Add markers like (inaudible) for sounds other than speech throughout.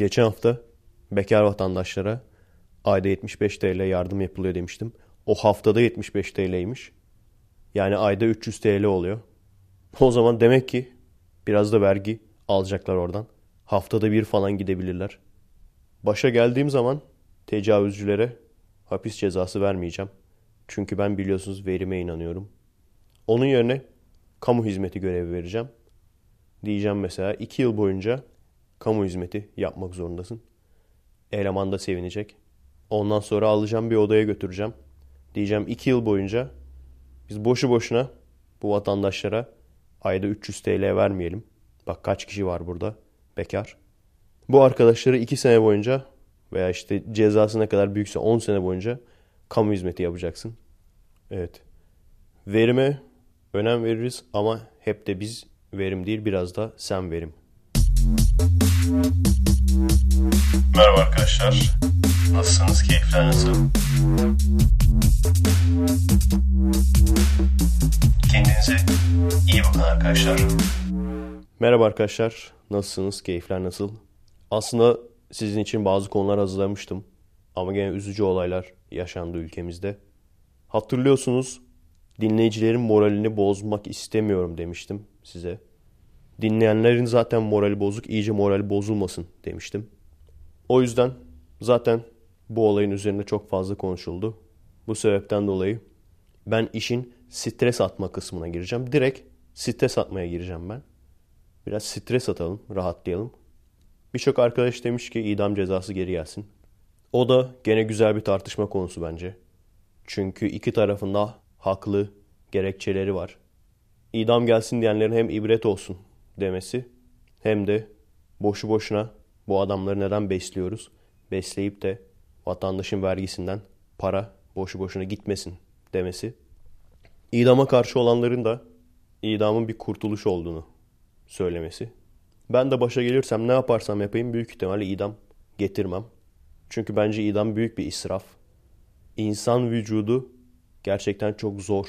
Geçen hafta bekar vatandaşlara ayda 75 TL yardım yapılıyor demiştim. O haftada 75 TL'ymiş. Yani ayda 300 TL oluyor. O zaman demek ki biraz da vergi alacaklar oradan. Haftada bir falan gidebilirler. Başa geldiğim zaman tecavüzcülere hapis cezası vermeyeceğim. Çünkü ben biliyorsunuz verime inanıyorum. Onun yerine kamu hizmeti görevi vereceğim. Diyeceğim mesela iki yıl boyunca kamu hizmeti yapmak zorundasın. Eleman da sevinecek. Ondan sonra alacağım bir odaya götüreceğim. Diyeceğim iki yıl boyunca biz boşu boşuna bu vatandaşlara ayda 300 TL vermeyelim. Bak kaç kişi var burada bekar. Bu arkadaşları 2 sene boyunca veya işte cezası ne kadar büyükse 10 sene boyunca kamu hizmeti yapacaksın. Evet. Verime önem veririz ama hep de biz verim değil biraz da sen verim. Merhaba arkadaşlar. Nasılsınız? Keyifler nasıl? Kendinize iyi bakın arkadaşlar. Merhaba arkadaşlar. Nasılsınız? Keyifler nasıl? Aslında sizin için bazı konular hazırlamıştım. Ama gene üzücü olaylar yaşandı ülkemizde. Hatırlıyorsunuz dinleyicilerin moralini bozmak istemiyorum demiştim size. Dinleyenlerin zaten morali bozuk, iyice morali bozulmasın demiştim. O yüzden zaten bu olayın üzerinde çok fazla konuşuldu. Bu sebepten dolayı ben işin stres atma kısmına gireceğim. Direkt stres atmaya gireceğim ben. Biraz stres atalım, rahatlayalım. Birçok arkadaş demiş ki idam cezası geri gelsin. O da gene güzel bir tartışma konusu bence. Çünkü iki tarafında haklı gerekçeleri var. İdam gelsin diyenlerin hem ibret olsun demesi hem de boşu boşuna bu adamları neden besliyoruz? Besleyip de vatandaşın vergisinden para boşu boşuna gitmesin demesi. İdama karşı olanların da idamın bir kurtuluş olduğunu söylemesi. Ben de başa gelirsem ne yaparsam yapayım büyük ihtimalle idam getirmem. Çünkü bence idam büyük bir israf. İnsan vücudu gerçekten çok zor,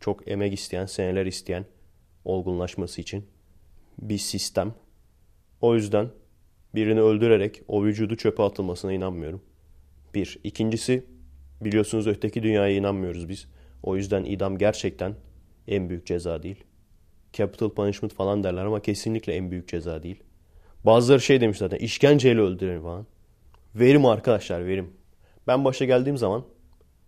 çok emek isteyen, seneler isteyen olgunlaşması için bir sistem. O yüzden birini öldürerek o vücudu çöpe atılmasına inanmıyorum. Bir. İkincisi biliyorsunuz öteki dünyaya inanmıyoruz biz. O yüzden idam gerçekten en büyük ceza değil. Capital punishment falan derler ama kesinlikle en büyük ceza değil. Bazıları şey demiş zaten işkenceyle öldürelim falan. Verim arkadaşlar verim. Ben başa geldiğim zaman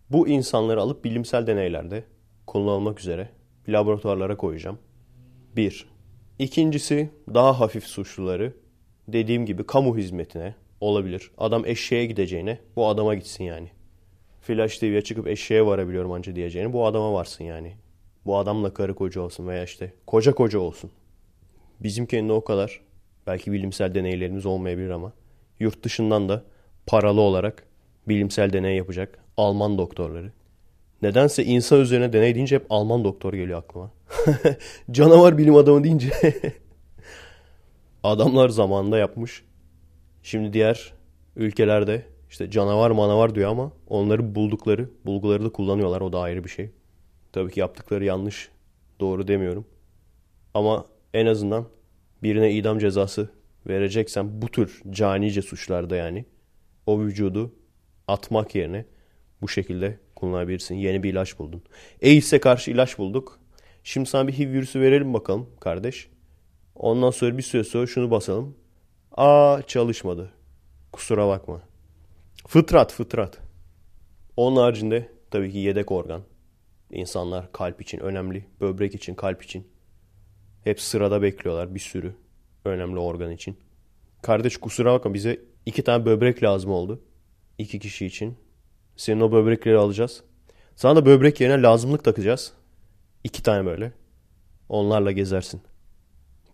bu insanları alıp bilimsel deneylerde kullanılmak üzere laboratuvarlara koyacağım. Bir. İkincisi daha hafif suçluları dediğim gibi kamu hizmetine olabilir. Adam eşeğe gideceğine bu adama gitsin yani. Flash TV'ye çıkıp eşeğe varabiliyorum anca diyeceğine bu adama varsın yani. Bu adamla karı koca olsun veya işte koca koca olsun. Bizim kendi o kadar belki bilimsel deneylerimiz olmayabilir ama yurt dışından da paralı olarak bilimsel deney yapacak Alman doktorları. Nedense insan üzerine deney deyince hep Alman doktor geliyor aklıma. (laughs) Canavar bilim adamı deyince (laughs) adamlar zamanında yapmış. Şimdi diğer ülkelerde işte canavar manavar diyor ama onları buldukları bulguları da kullanıyorlar. O da ayrı bir şey. Tabii ki yaptıkları yanlış. Doğru demiyorum. Ama en azından birine idam cezası vereceksen bu tür canice suçlarda yani o vücudu atmak yerine bu şekilde kullanabilirsin. Yeni bir ilaç buldun. AIDS'e karşı ilaç bulduk. Şimdi sana bir HIV virüsü verelim bakalım kardeş. Ondan sonra bir süre sonra şunu basalım. Aa çalışmadı. Kusura bakma. Fıtrat fıtrat. Onun haricinde tabii ki yedek organ. İnsanlar kalp için önemli. Böbrek için, kalp için. Hep sırada bekliyorlar bir sürü önemli organ için. Kardeş kusura bakma bize iki tane böbrek lazım oldu. İki kişi için. Senin o böbrekleri alacağız. Sana da böbrek yerine lazımlık takacağız. İki tane böyle. Onlarla gezersin.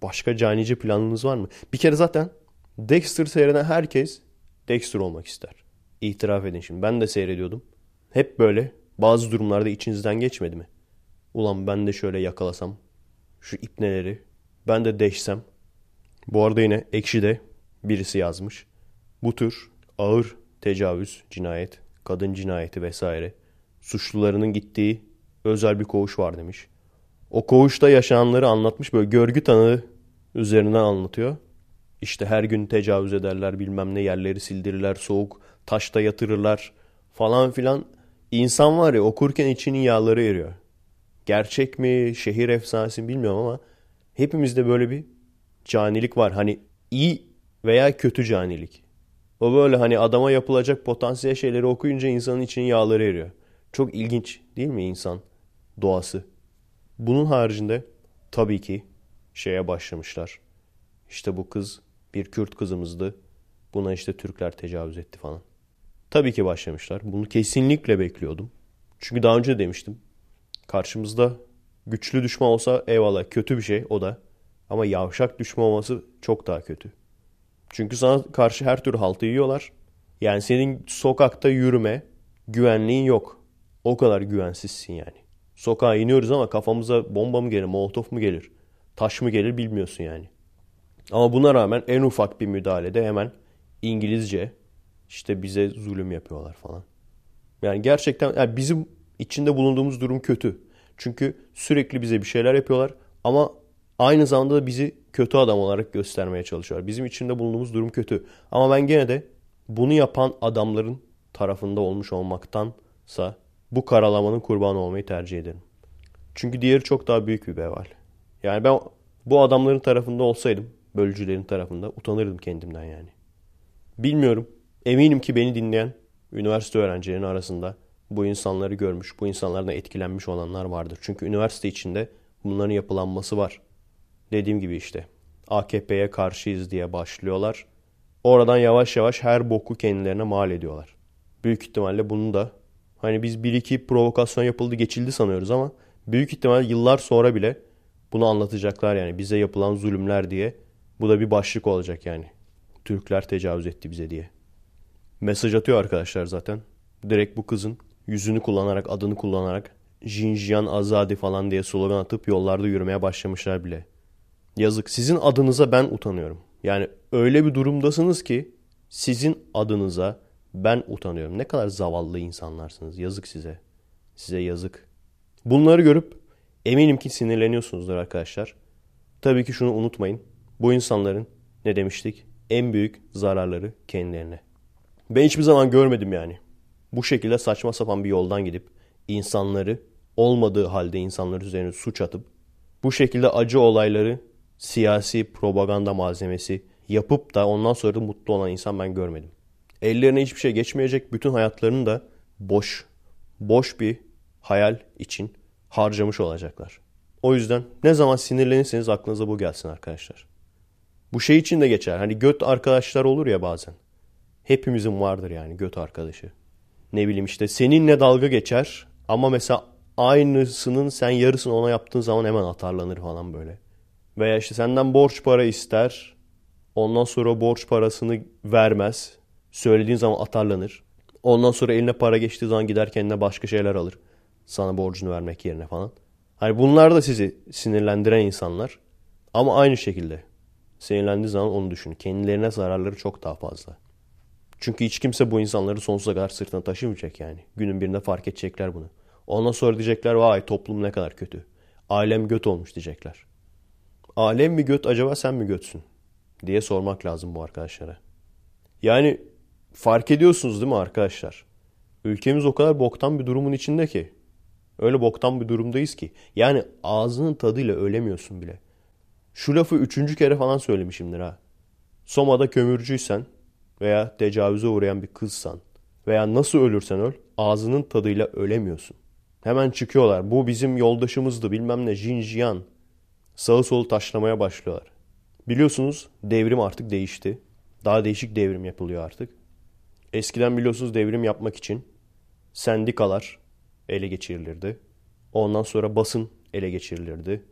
Başka canice planınız var mı? Bir kere zaten Dexter seyreden herkes Dexter olmak ister. İtiraf edin şimdi. Ben de seyrediyordum. Hep böyle bazı durumlarda içinizden geçmedi mi? Ulan ben de şöyle yakalasam şu ipneleri ben de deşsem. Bu arada yine Ekşi'de birisi yazmış. Bu tür ağır tecavüz, cinayet, kadın cinayeti vesaire suçlularının gittiği özel bir koğuş var demiş. O koğuşta yaşananları anlatmış böyle görgü tanığı üzerinden anlatıyor. İşte her gün tecavüz ederler bilmem ne yerleri sildirirler soğuk taşta yatırırlar falan filan. İnsan var ya okurken içinin yağları eriyor. Gerçek mi şehir efsanesi bilmiyorum ama hepimizde böyle bir canilik var. Hani iyi veya kötü canilik. O böyle hani adama yapılacak potansiyel şeyleri okuyunca insanın içinin yağları eriyor. Çok ilginç değil mi insan doğası? Bunun haricinde tabii ki şeye başlamışlar. İşte bu kız bir Kürt kızımızdı. Buna işte Türkler tecavüz etti falan. Tabii ki başlamışlar. Bunu kesinlikle bekliyordum. Çünkü daha önce demiştim. Karşımızda güçlü düşman olsa eyvallah kötü bir şey o da. Ama yavşak düşman olması çok daha kötü. Çünkü sana karşı her tür haltı yiyorlar. Yani senin sokakta yürüme güvenliğin yok. O kadar güvensizsin yani. Sokağa iniyoruz ama kafamıza bomba mı gelir, molotof mu gelir, taş mı gelir bilmiyorsun yani. Ama buna rağmen en ufak bir müdahalede hemen İngilizce işte bize zulüm yapıyorlar falan. Yani gerçekten yani bizim içinde bulunduğumuz durum kötü. Çünkü sürekli bize bir şeyler yapıyorlar ama aynı zamanda da bizi kötü adam olarak göstermeye çalışıyorlar. Bizim içinde bulunduğumuz durum kötü. Ama ben gene de bunu yapan adamların tarafında olmuş olmaktansa bu karalamanın kurbanı olmayı tercih ederim. Çünkü diğeri çok daha büyük bir vebal. Yani ben bu adamların tarafında olsaydım, bölücülerin tarafında utanırdım kendimden yani. Bilmiyorum. Eminim ki beni dinleyen üniversite öğrencilerinin arasında bu insanları görmüş, bu insanlardan etkilenmiş olanlar vardır. Çünkü üniversite içinde bunların yapılanması var. Dediğim gibi işte AKP'ye karşıyız diye başlıyorlar. Oradan yavaş yavaş her boku kendilerine mal ediyorlar. Büyük ihtimalle bunu da hani biz bir iki provokasyon yapıldı geçildi sanıyoruz ama büyük ihtimal yıllar sonra bile bunu anlatacaklar yani bize yapılan zulümler diye. Bu da bir başlık olacak yani. Türkler tecavüz etti bize diye. Mesaj atıyor arkadaşlar zaten. Direkt bu kızın yüzünü kullanarak, adını kullanarak Jinjian Azadi falan diye slogan atıp yollarda yürümeye başlamışlar bile. Yazık. Sizin adınıza ben utanıyorum. Yani öyle bir durumdasınız ki sizin adınıza ben utanıyorum. Ne kadar zavallı insanlarsınız. Yazık size. Size yazık. Bunları görüp eminim ki sinirleniyorsunuzdur arkadaşlar. Tabii ki şunu unutmayın. Bu insanların ne demiştik? En büyük zararları kendilerine. Ben hiçbir zaman görmedim yani. Bu şekilde saçma sapan bir yoldan gidip insanları olmadığı halde insanlar üzerine suç atıp bu şekilde acı olayları siyasi propaganda malzemesi yapıp da ondan sonra da mutlu olan insan ben görmedim. Ellerine hiçbir şey geçmeyecek. Bütün hayatlarını da boş, boş bir hayal için harcamış olacaklar. O yüzden ne zaman sinirlenirseniz aklınıza bu gelsin arkadaşlar. Bu şey için de geçer. Hani göt arkadaşlar olur ya bazen. Hepimizin vardır yani göt arkadaşı. Ne bileyim işte seninle dalga geçer ama mesela aynısının sen yarısını ona yaptığın zaman hemen atarlanır falan böyle. Veya işte senden borç para ister. Ondan sonra borç parasını vermez. Söylediğin zaman atarlanır. Ondan sonra eline para geçtiği zaman gider kendine başka şeyler alır. Sana borcunu vermek yerine falan. Hani bunlar da sizi sinirlendiren insanlar. Ama aynı şekilde sinirlendiği zaman onu düşün. Kendilerine zararları çok daha fazla. Çünkü hiç kimse bu insanları sonsuza kadar sırtına taşımayacak yani. Günün birinde fark edecekler bunu. Ondan sonra diyecekler vay toplum ne kadar kötü. Ailem göt olmuş diyecekler. Alem mi göt acaba sen mi götsün? Diye sormak lazım bu arkadaşlara. Yani fark ediyorsunuz değil mi arkadaşlar? Ülkemiz o kadar boktan bir durumun içinde ki. Öyle boktan bir durumdayız ki. Yani ağzının tadıyla ölemiyorsun bile. Şu lafı üçüncü kere falan söylemişimdir ha. Soma'da kömürcüysen veya tecavüze uğrayan bir kızsan veya nasıl ölürsen öl ağzının tadıyla ölemiyorsun. Hemen çıkıyorlar. Bu bizim yoldaşımızdı bilmem ne Jinjian. Sağı solu taşlamaya başlıyorlar. Biliyorsunuz devrim artık değişti. Daha değişik devrim yapılıyor artık. Eskiden biliyorsunuz devrim yapmak için sendikalar ele geçirilirdi. Ondan sonra basın ele geçirilirdi.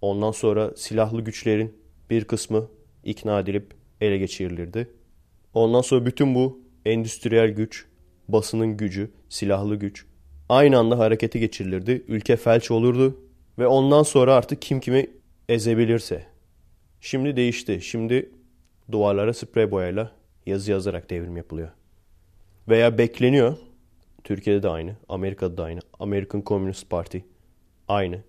Ondan sonra silahlı güçlerin bir kısmı ikna edilip ele geçirilirdi. Ondan sonra bütün bu endüstriyel güç, basının gücü, silahlı güç aynı anda harekete geçirilirdi. Ülke felç olurdu ve ondan sonra artık kim kimi ezebilirse. Şimdi değişti. Şimdi duvarlara sprey boyayla yazı yazarak devrim yapılıyor. Veya bekleniyor. Türkiye'de de aynı. Amerika'da da aynı. American Communist Party aynı.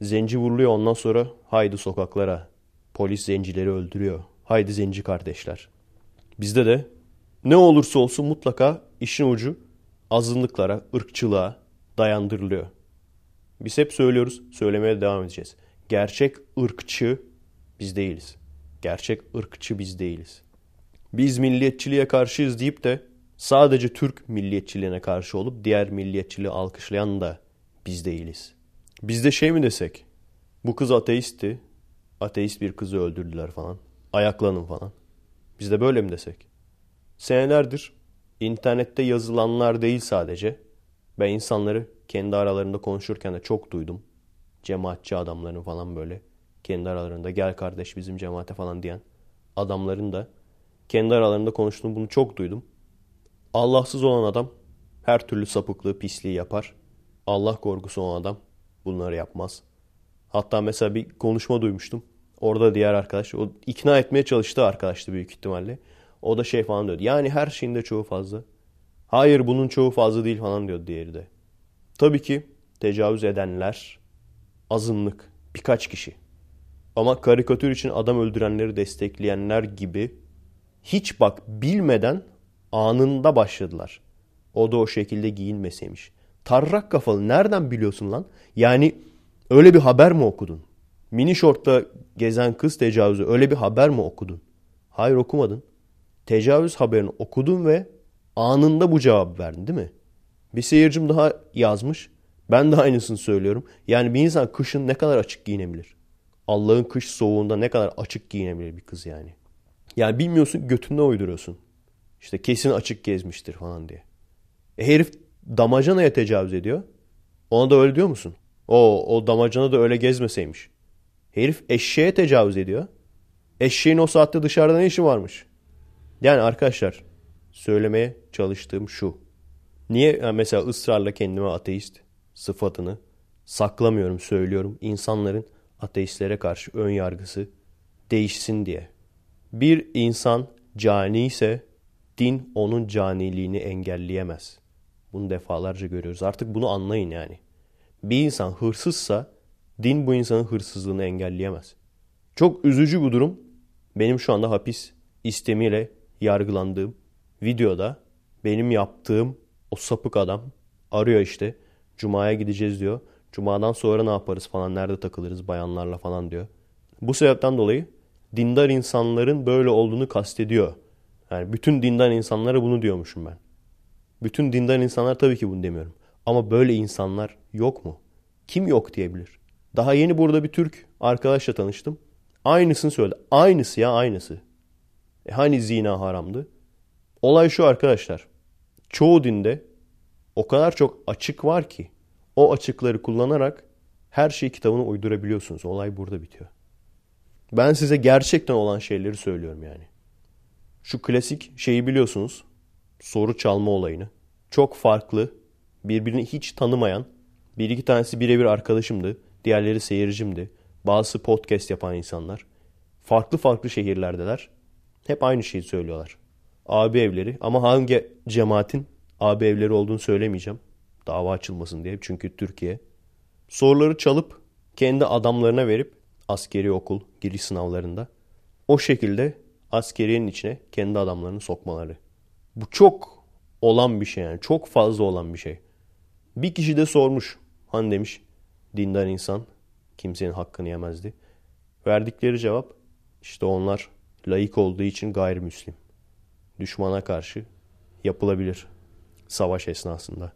Zenci vuruluyor ondan sonra haydi sokaklara. Polis zencileri öldürüyor. Haydi zenci kardeşler. Bizde de ne olursa olsun mutlaka işin ucu azınlıklara, ırkçılığa dayandırılıyor. Biz hep söylüyoruz, söylemeye devam edeceğiz. Gerçek ırkçı biz değiliz. Gerçek ırkçı biz değiliz. Biz milliyetçiliğe karşıyız deyip de sadece Türk milliyetçiliğine karşı olup diğer milliyetçiliği alkışlayan da biz değiliz. Biz de şey mi desek? Bu kız ateistti. Ateist bir kızı öldürdüler falan. Ayaklanın falan. Biz de böyle mi desek? Senelerdir internette yazılanlar değil sadece. Ben insanları kendi aralarında konuşurken de çok duydum. Cemaatçi adamların falan böyle kendi aralarında gel kardeş bizim cemaate falan diyen adamların da kendi aralarında konuştuğunu bunu çok duydum. Allahsız olan adam her türlü sapıklığı, pisliği yapar. Allah korkusu olan adam bunları yapmaz. Hatta mesela bir konuşma duymuştum. Orada diğer arkadaş, o ikna etmeye çalıştı arkadaştı büyük ihtimalle. O da şey falan diyordu. Yani her şeyin de çoğu fazla. Hayır bunun çoğu fazla değil falan diyordu diğeri de. Tabii ki tecavüz edenler azınlık, birkaç kişi. Ama karikatür için adam öldürenleri destekleyenler gibi hiç bak bilmeden anında başladılar. O da o şekilde giyinmeseymiş. Tarrak kafalı nereden biliyorsun lan? Yani öyle bir haber mi okudun? Mini şortla gezen kız tecavüzü öyle bir haber mi okudun? Hayır okumadın. Tecavüz haberini okudun ve anında bu cevabı verdin değil mi? Bir seyircim daha yazmış. Ben de aynısını söylüyorum. Yani bir insan kışın ne kadar açık giyinebilir? Allah'ın kış soğuğunda ne kadar açık giyinebilir bir kız yani. Yani bilmiyorsun götünde uyduruyorsun. İşte kesin açık gezmiştir falan diye. E herif damacanaya tecavüz ediyor. Ona da öyle diyor musun? O, o damacana da öyle gezmeseymiş. Herif eşeğe tecavüz ediyor. Eşeğin o saatte dışarıda ne işi varmış? Yani arkadaşlar söylemeye çalıştığım şu. Niye yani mesela ısrarla kendime ateist sıfatını saklamıyorum, söylüyorum. İnsanların ateistlere karşı ön yargısı değişsin diye. Bir insan cani ise din onun caniliğini engelleyemez. Bunu defalarca görüyoruz. Artık bunu anlayın yani. Bir insan hırsızsa din bu insanın hırsızlığını engelleyemez. Çok üzücü bu durum. Benim şu anda hapis istemiyle yargılandığım videoda benim yaptığım o sapık adam arıyor işte. Cuma'ya gideceğiz diyor. Cuma'dan sonra ne yaparız falan nerede takılırız bayanlarla falan diyor. Bu sebepten dolayı dindar insanların böyle olduğunu kastediyor. Yani bütün dindar insanlara bunu diyormuşum ben. Bütün dindar insanlar tabii ki bunu demiyorum. Ama böyle insanlar yok mu? Kim yok diyebilir? Daha yeni burada bir Türk arkadaşla tanıştım. Aynısını söyledi. Aynısı ya aynısı. E hani zina haramdı? Olay şu arkadaşlar. Çoğu dinde o kadar çok açık var ki o açıkları kullanarak her şeyi kitabına uydurabiliyorsunuz. Olay burada bitiyor. Ben size gerçekten olan şeyleri söylüyorum yani. Şu klasik şeyi biliyorsunuz. Soru çalma olayını. Çok farklı, birbirini hiç tanımayan, bir iki tanesi birebir arkadaşımdı, diğerleri seyircimdi. Bazısı podcast yapan insanlar. Farklı farklı şehirlerdeler. Hep aynı şeyi söylüyorlar. Abi evleri ama hangi cemaatin abi evleri olduğunu söylemeyeceğim. Dava açılmasın diye. Çünkü Türkiye. Soruları çalıp kendi adamlarına verip askeri okul giriş sınavlarında o şekilde askeriyenin içine kendi adamlarını sokmaları. Bu çok olan bir şey yani. Çok fazla olan bir şey. Bir kişi de sormuş. Hani demiş dindar insan kimsenin hakkını yemezdi. Verdikleri cevap işte onlar layık olduğu için gayrimüslim. Düşmana karşı yapılabilir savaş esnasında.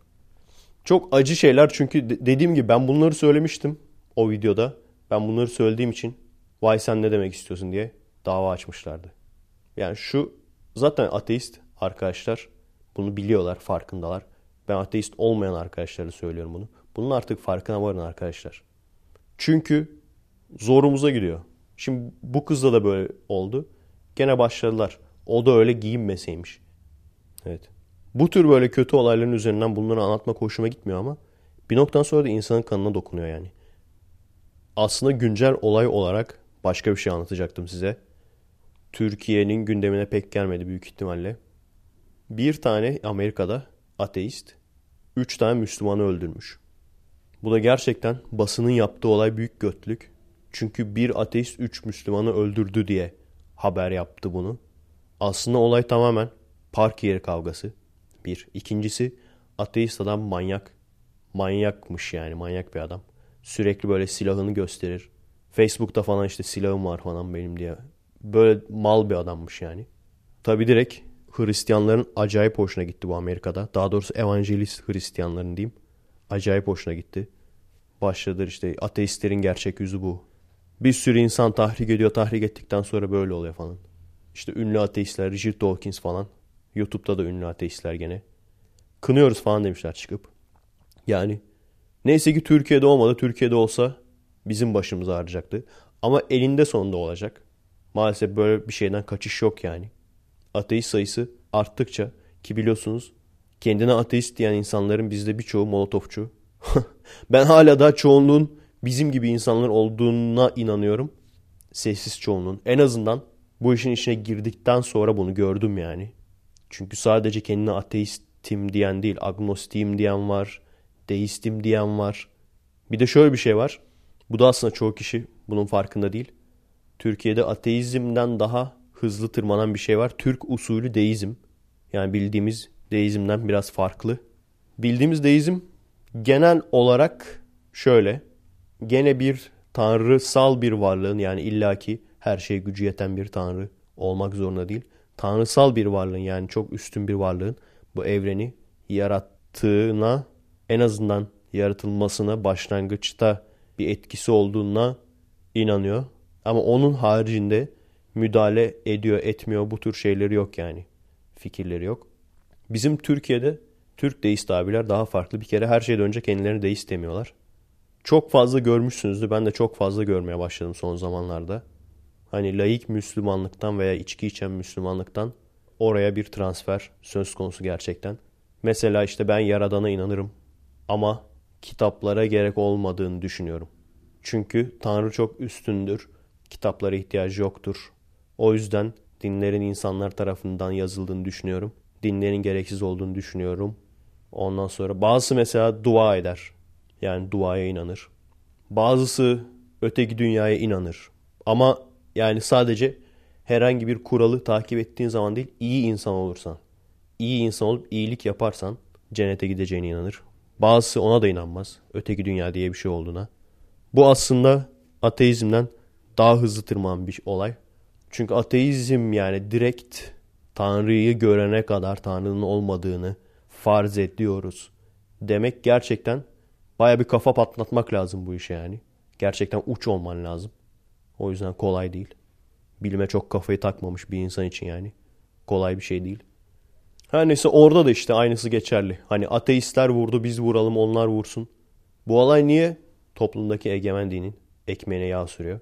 Çok acı şeyler çünkü dediğim gibi ben bunları söylemiştim o videoda. Ben bunları söylediğim için vay sen ne demek istiyorsun diye dava açmışlardı. Yani şu zaten ateist arkadaşlar bunu biliyorlar, farkındalar. Ben ateist olmayan arkadaşlara söylüyorum bunu. Bunun artık farkına varın arkadaşlar. Çünkü zorumuza gidiyor. Şimdi bu kızla da böyle oldu. Gene başladılar. O da öyle giyinmeseymiş. Evet. Bu tür böyle kötü olayların üzerinden bunları anlatmak hoşuma gitmiyor ama bir noktadan sonra da insanın kanına dokunuyor yani. Aslında güncel olay olarak başka bir şey anlatacaktım size. Türkiye'nin gündemine pek gelmedi büyük ihtimalle. Bir tane Amerika'da ateist, üç tane Müslümanı öldürmüş. Bu da gerçekten basının yaptığı olay büyük götlük. Çünkü bir ateist üç Müslümanı öldürdü diye haber yaptı bunu. Aslında olay tamamen park yeri kavgası. Bir. İkincisi ateist adam manyak. Manyakmış yani manyak bir adam. Sürekli böyle silahını gösterir. Facebook'ta falan işte silahım var falan benim diye. Böyle mal bir adammış yani. Tabi direkt Hristiyanların acayip hoşuna gitti bu Amerika'da. Daha doğrusu evangelist Hristiyanların diyeyim. Acayip hoşuna gitti. Başladır işte ateistlerin gerçek yüzü bu. Bir sürü insan tahrik ediyor. Tahrik ettikten sonra böyle oluyor falan. İşte ünlü ateistler, Richard Dawkins falan. YouTube'da da ünlü ateistler gene. Kınıyoruz falan demişler çıkıp. Yani neyse ki Türkiye'de olmadı. Türkiye'de olsa bizim başımız ağrıyacaktı. Ama elinde sonunda olacak. Maalesef böyle bir şeyden kaçış yok yani. Ateist sayısı arttıkça ki biliyorsunuz kendine ateist diyen insanların bizde birçoğu molotofçu. (laughs) ben hala da çoğunluğun bizim gibi insanlar olduğuna inanıyorum. Sessiz çoğunluğun. En azından bu işin içine girdikten sonra bunu gördüm yani. Çünkü sadece kendine ateistim diyen değil, agnostiyim diyen var, deistim diyen var. Bir de şöyle bir şey var. Bu da aslında çoğu kişi bunun farkında değil. Türkiye'de ateizmden daha hızlı tırmanan bir şey var. Türk usulü deizm. Yani bildiğimiz deizmden biraz farklı. Bildiğimiz deizm genel olarak şöyle. Gene bir tanrısal bir varlığın yani illaki her şeye gücü yeten bir tanrı olmak zorunda değil. Tanrısal bir varlığın yani çok üstün bir varlığın bu evreni yarattığına en azından yaratılmasına başlangıçta bir etkisi olduğuna inanıyor. Ama onun haricinde müdahale ediyor etmiyor bu tür şeyleri yok yani. Fikirleri yok. Bizim Türkiye'de Türk deist abiler daha farklı. Bir kere her şeyden önce kendilerini deist demiyorlar. Çok fazla görmüşsünüzdür. Ben de çok fazla görmeye başladım son zamanlarda. Hani laik Müslümanlıktan veya içki içen Müslümanlıktan oraya bir transfer söz konusu gerçekten. Mesela işte ben Yaradan'a inanırım ama kitaplara gerek olmadığını düşünüyorum. Çünkü Tanrı çok üstündür. Kitaplara ihtiyacı yoktur. O yüzden dinlerin insanlar tarafından yazıldığını düşünüyorum. Dinlerin gereksiz olduğunu düşünüyorum. Ondan sonra bazısı mesela dua eder. Yani duaya inanır. Bazısı öteki dünyaya inanır. Ama yani sadece herhangi bir kuralı takip ettiğin zaman değil, iyi insan olursan, iyi insan olup iyilik yaparsan cennete gideceğine inanır. Bazısı ona da inanmaz. Öteki dünya diye bir şey olduğuna. Bu aslında ateizmden daha hızlı tırmanan bir olay. Çünkü ateizm yani direkt Tanrı'yı görene kadar Tanrı'nın olmadığını farz ediyoruz. Demek gerçekten baya bir kafa patlatmak lazım bu işe yani. Gerçekten uç olman lazım. O yüzden kolay değil. Bilime çok kafayı takmamış bir insan için yani. Kolay bir şey değil. Her neyse orada da işte aynısı geçerli. Hani ateistler vurdu biz vuralım onlar vursun. Bu olay niye toplumdaki egemen dinin ekmeğine yağ sürüyor?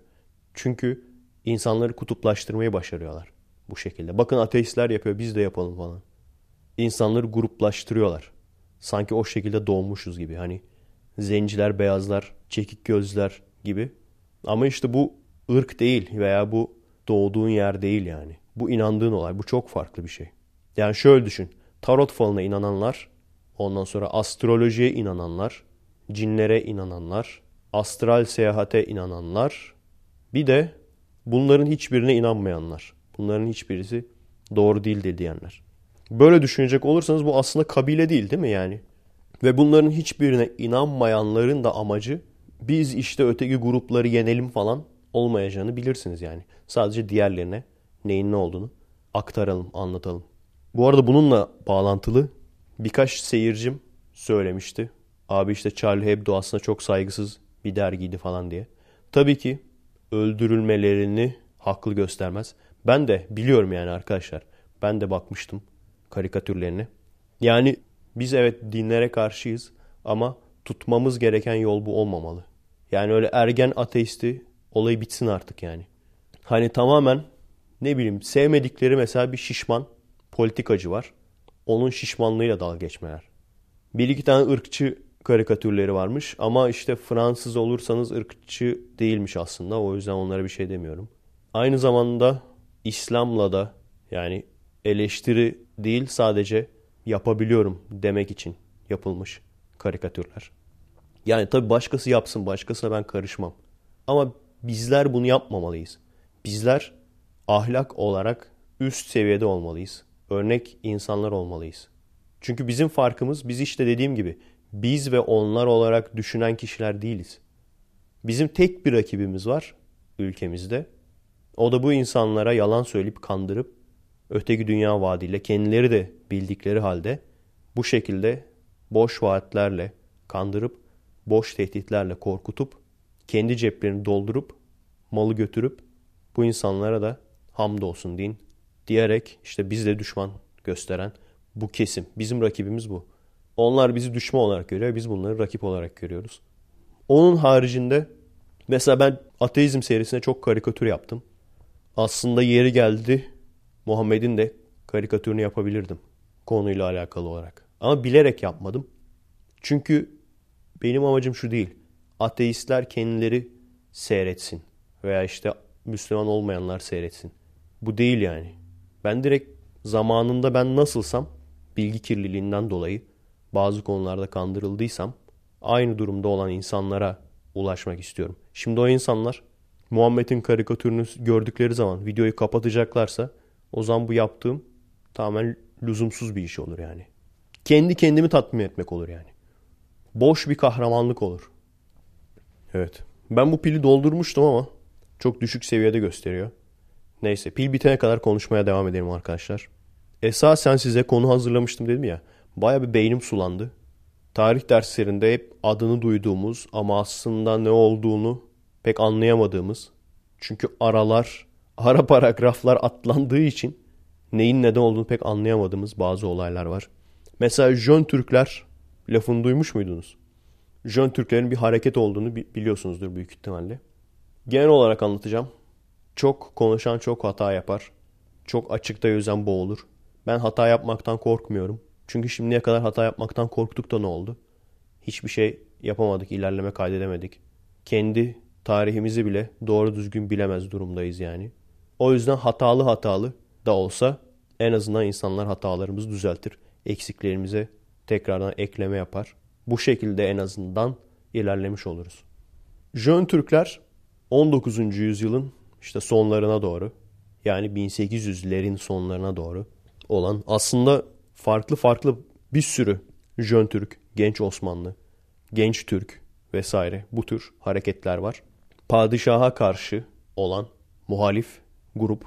Çünkü insanları kutuplaştırmayı başarıyorlar bu şekilde. Bakın ateistler yapıyor biz de yapalım falan. İnsanları gruplaştırıyorlar. Sanki o şekilde doğmuşuz gibi. Hani zenciler, beyazlar, çekik gözler gibi. Ama işte bu ırk değil veya bu doğduğun yer değil yani. Bu inandığın olay. Bu çok farklı bir şey. Yani şöyle düşün. Tarot falına inananlar, ondan sonra astrolojiye inananlar, cinlere inananlar, astral seyahate inananlar, bir de bunların hiçbirine inanmayanlar. Bunların hiçbirisi doğru değil diyenler. Böyle düşünecek olursanız bu aslında kabile değil değil mi yani? Ve bunların hiçbirine inanmayanların da amacı biz işte öteki grupları yenelim falan olmayacağını bilirsiniz yani. Sadece diğerlerine neyin ne olduğunu aktaralım, anlatalım. Bu arada bununla bağlantılı birkaç seyircim söylemişti. Abi işte Charlie Hebdo aslında çok saygısız bir dergiydi falan diye. Tabii ki öldürülmelerini haklı göstermez. Ben de biliyorum yani arkadaşlar. Ben de bakmıştım karikatürlerini. Yani biz evet dinlere karşıyız ama tutmamız gereken yol bu olmamalı. Yani öyle ergen ateisti olayı bitsin artık yani. Hani tamamen ne bileyim sevmedikleri mesela bir şişman politikacı var. Onun şişmanlığıyla dalga geçmeler. Bir iki tane ırkçı karikatürleri varmış ama işte Fransız olursanız ırkçı değilmiş aslında. O yüzden onlara bir şey demiyorum. Aynı zamanda İslam'la da yani eleştiri değil sadece yapabiliyorum demek için yapılmış karikatürler. Yani tabii başkası yapsın, başkasına ben karışmam. Ama bizler bunu yapmamalıyız. Bizler ahlak olarak üst seviyede olmalıyız. Örnek insanlar olmalıyız. Çünkü bizim farkımız biz işte dediğim gibi biz ve onlar olarak düşünen kişiler değiliz. Bizim tek bir rakibimiz var ülkemizde. O da bu insanlara yalan söyleyip kandırıp öteki dünya vaadiyle kendileri de bildikleri halde bu şekilde boş vaatlerle kandırıp boş tehditlerle korkutup kendi ceplerini doldurup malı götürüp bu insanlara da hamdolsun din diyerek işte bizle düşman gösteren bu kesim. Bizim rakibimiz bu. Onlar bizi düşman olarak görüyor. Biz bunları rakip olarak görüyoruz. Onun haricinde mesela ben ateizm serisine çok karikatür yaptım. Aslında yeri geldi Muhammed'in de karikatürünü yapabilirdim konuyla alakalı olarak. Ama bilerek yapmadım. Çünkü benim amacım şu değil. Ateistler kendileri seyretsin. Veya işte Müslüman olmayanlar seyretsin. Bu değil yani. Ben direkt zamanında ben nasılsam bilgi kirliliğinden dolayı bazı konularda kandırıldıysam aynı durumda olan insanlara ulaşmak istiyorum. Şimdi o insanlar Muhammed'in karikatürünü gördükleri zaman videoyu kapatacaklarsa o zaman bu yaptığım tamamen lüzumsuz bir iş olur yani. Kendi kendimi tatmin etmek olur yani. Boş bir kahramanlık olur. Evet. Ben bu pili doldurmuştum ama çok düşük seviyede gösteriyor. Neyse pil bitene kadar konuşmaya devam edelim arkadaşlar. Esasen size konu hazırlamıştım dedim ya. Baya bir beynim sulandı. Tarih derslerinde hep adını duyduğumuz ama aslında ne olduğunu pek anlayamadığımız. Çünkü aralar, (laughs) ara paragraflar atlandığı için neyin neden olduğunu pek anlayamadığımız bazı olaylar var. Mesela Jön Türkler lafını duymuş muydunuz? Jön Türklerin bir hareket olduğunu biliyorsunuzdur büyük ihtimalle. Genel olarak anlatacağım. Çok konuşan çok hata yapar. Çok açıkta yüzen boğulur. Ben hata yapmaktan korkmuyorum. Çünkü şimdiye kadar hata yapmaktan korktuk da ne oldu? Hiçbir şey yapamadık, ilerleme kaydedemedik. Kendi tarihimizi bile doğru düzgün bilemez durumdayız yani. O yüzden hatalı hatalı da olsa en azından insanlar hatalarımızı düzeltir. Eksiklerimize tekrardan ekleme yapar. Bu şekilde en azından ilerlemiş oluruz. Jön Türkler 19. yüzyılın işte sonlarına doğru yani 1800'lerin sonlarına doğru olan aslında farklı farklı bir sürü Jön Türk, Genç Osmanlı, Genç Türk vesaire bu tür hareketler var. Padişaha karşı olan muhalif grup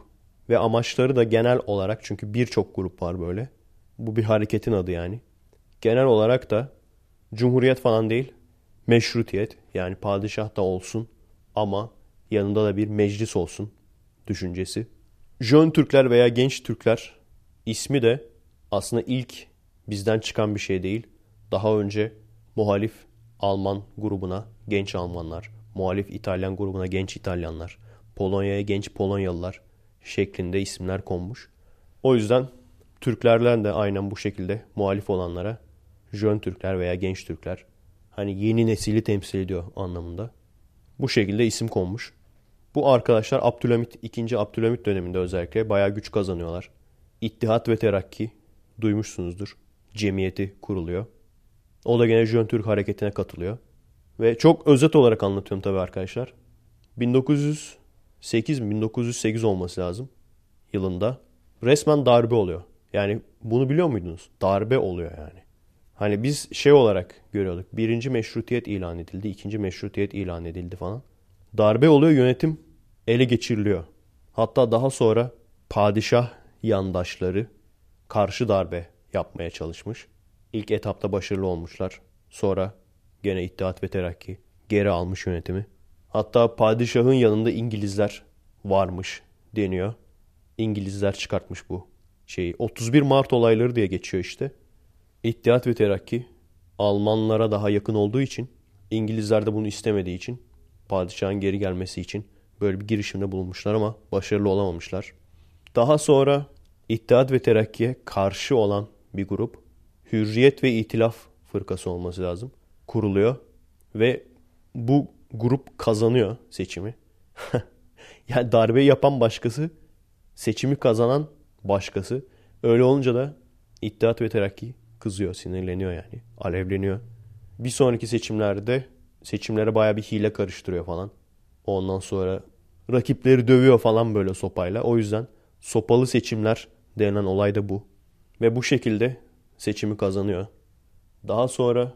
ve amaçları da genel olarak çünkü birçok grup var böyle. Bu bir hareketin adı yani. Genel olarak da cumhuriyet falan değil, meşrutiyet yani padişah da olsun ama yanında da bir meclis olsun düşüncesi. Jön Türkler veya genç Türkler ismi de aslında ilk bizden çıkan bir şey değil. Daha önce muhalif Alman grubuna genç Almanlar, muhalif İtalyan grubuna genç İtalyanlar, Polonya'ya genç Polonyalılar şeklinde isimler konmuş. O yüzden Türklerden de aynen bu şekilde muhalif olanlara Jön Türkler veya genç Türkler hani yeni nesili temsil ediyor anlamında. Bu şekilde isim konmuş. Bu arkadaşlar Abdülhamit 2. Abdülhamit döneminde özellikle bayağı güç kazanıyorlar. İttihat ve Terakki duymuşsunuzdur. Cemiyeti kuruluyor. O da gene Jön Türk hareketine katılıyor. Ve çok özet olarak anlatıyorum tabii arkadaşlar. 1908 mi 1908 olması lazım yılında. Resmen darbe oluyor. Yani bunu biliyor muydunuz? Darbe oluyor yani. Hani biz şey olarak görüyorduk. Birinci meşrutiyet ilan edildi. ikinci meşrutiyet ilan edildi falan. Darbe oluyor yönetim ele geçiriliyor. Hatta daha sonra padişah yandaşları karşı darbe yapmaya çalışmış. İlk etapta başarılı olmuşlar. Sonra gene İttihat ve Terakki geri almış yönetimi. Hatta padişahın yanında İngilizler varmış deniyor. İngilizler çıkartmış bu şeyi. 31 Mart olayları diye geçiyor işte. İttihat ve Terakki Almanlara daha yakın olduğu için İngilizler de bunu istemediği için padişahın geri gelmesi için böyle bir girişimde bulunmuşlar ama başarılı olamamışlar. Daha sonra İttihat ve Terakki'ye karşı olan bir grup Hürriyet ve İtilaf fırkası olması lazım. Kuruluyor ve bu grup kazanıyor seçimi. (laughs) yani darbe yapan başkası, seçimi kazanan başkası. Öyle olunca da İttihat ve Terakki kızıyor, sinirleniyor yani. Alevleniyor. Bir sonraki seçimlerde seçimlere baya bir hile karıştırıyor falan. Ondan sonra Rakipleri dövüyor falan böyle sopayla. O yüzden sopalı seçimler denen olay da bu. Ve bu şekilde seçimi kazanıyor. Daha sonra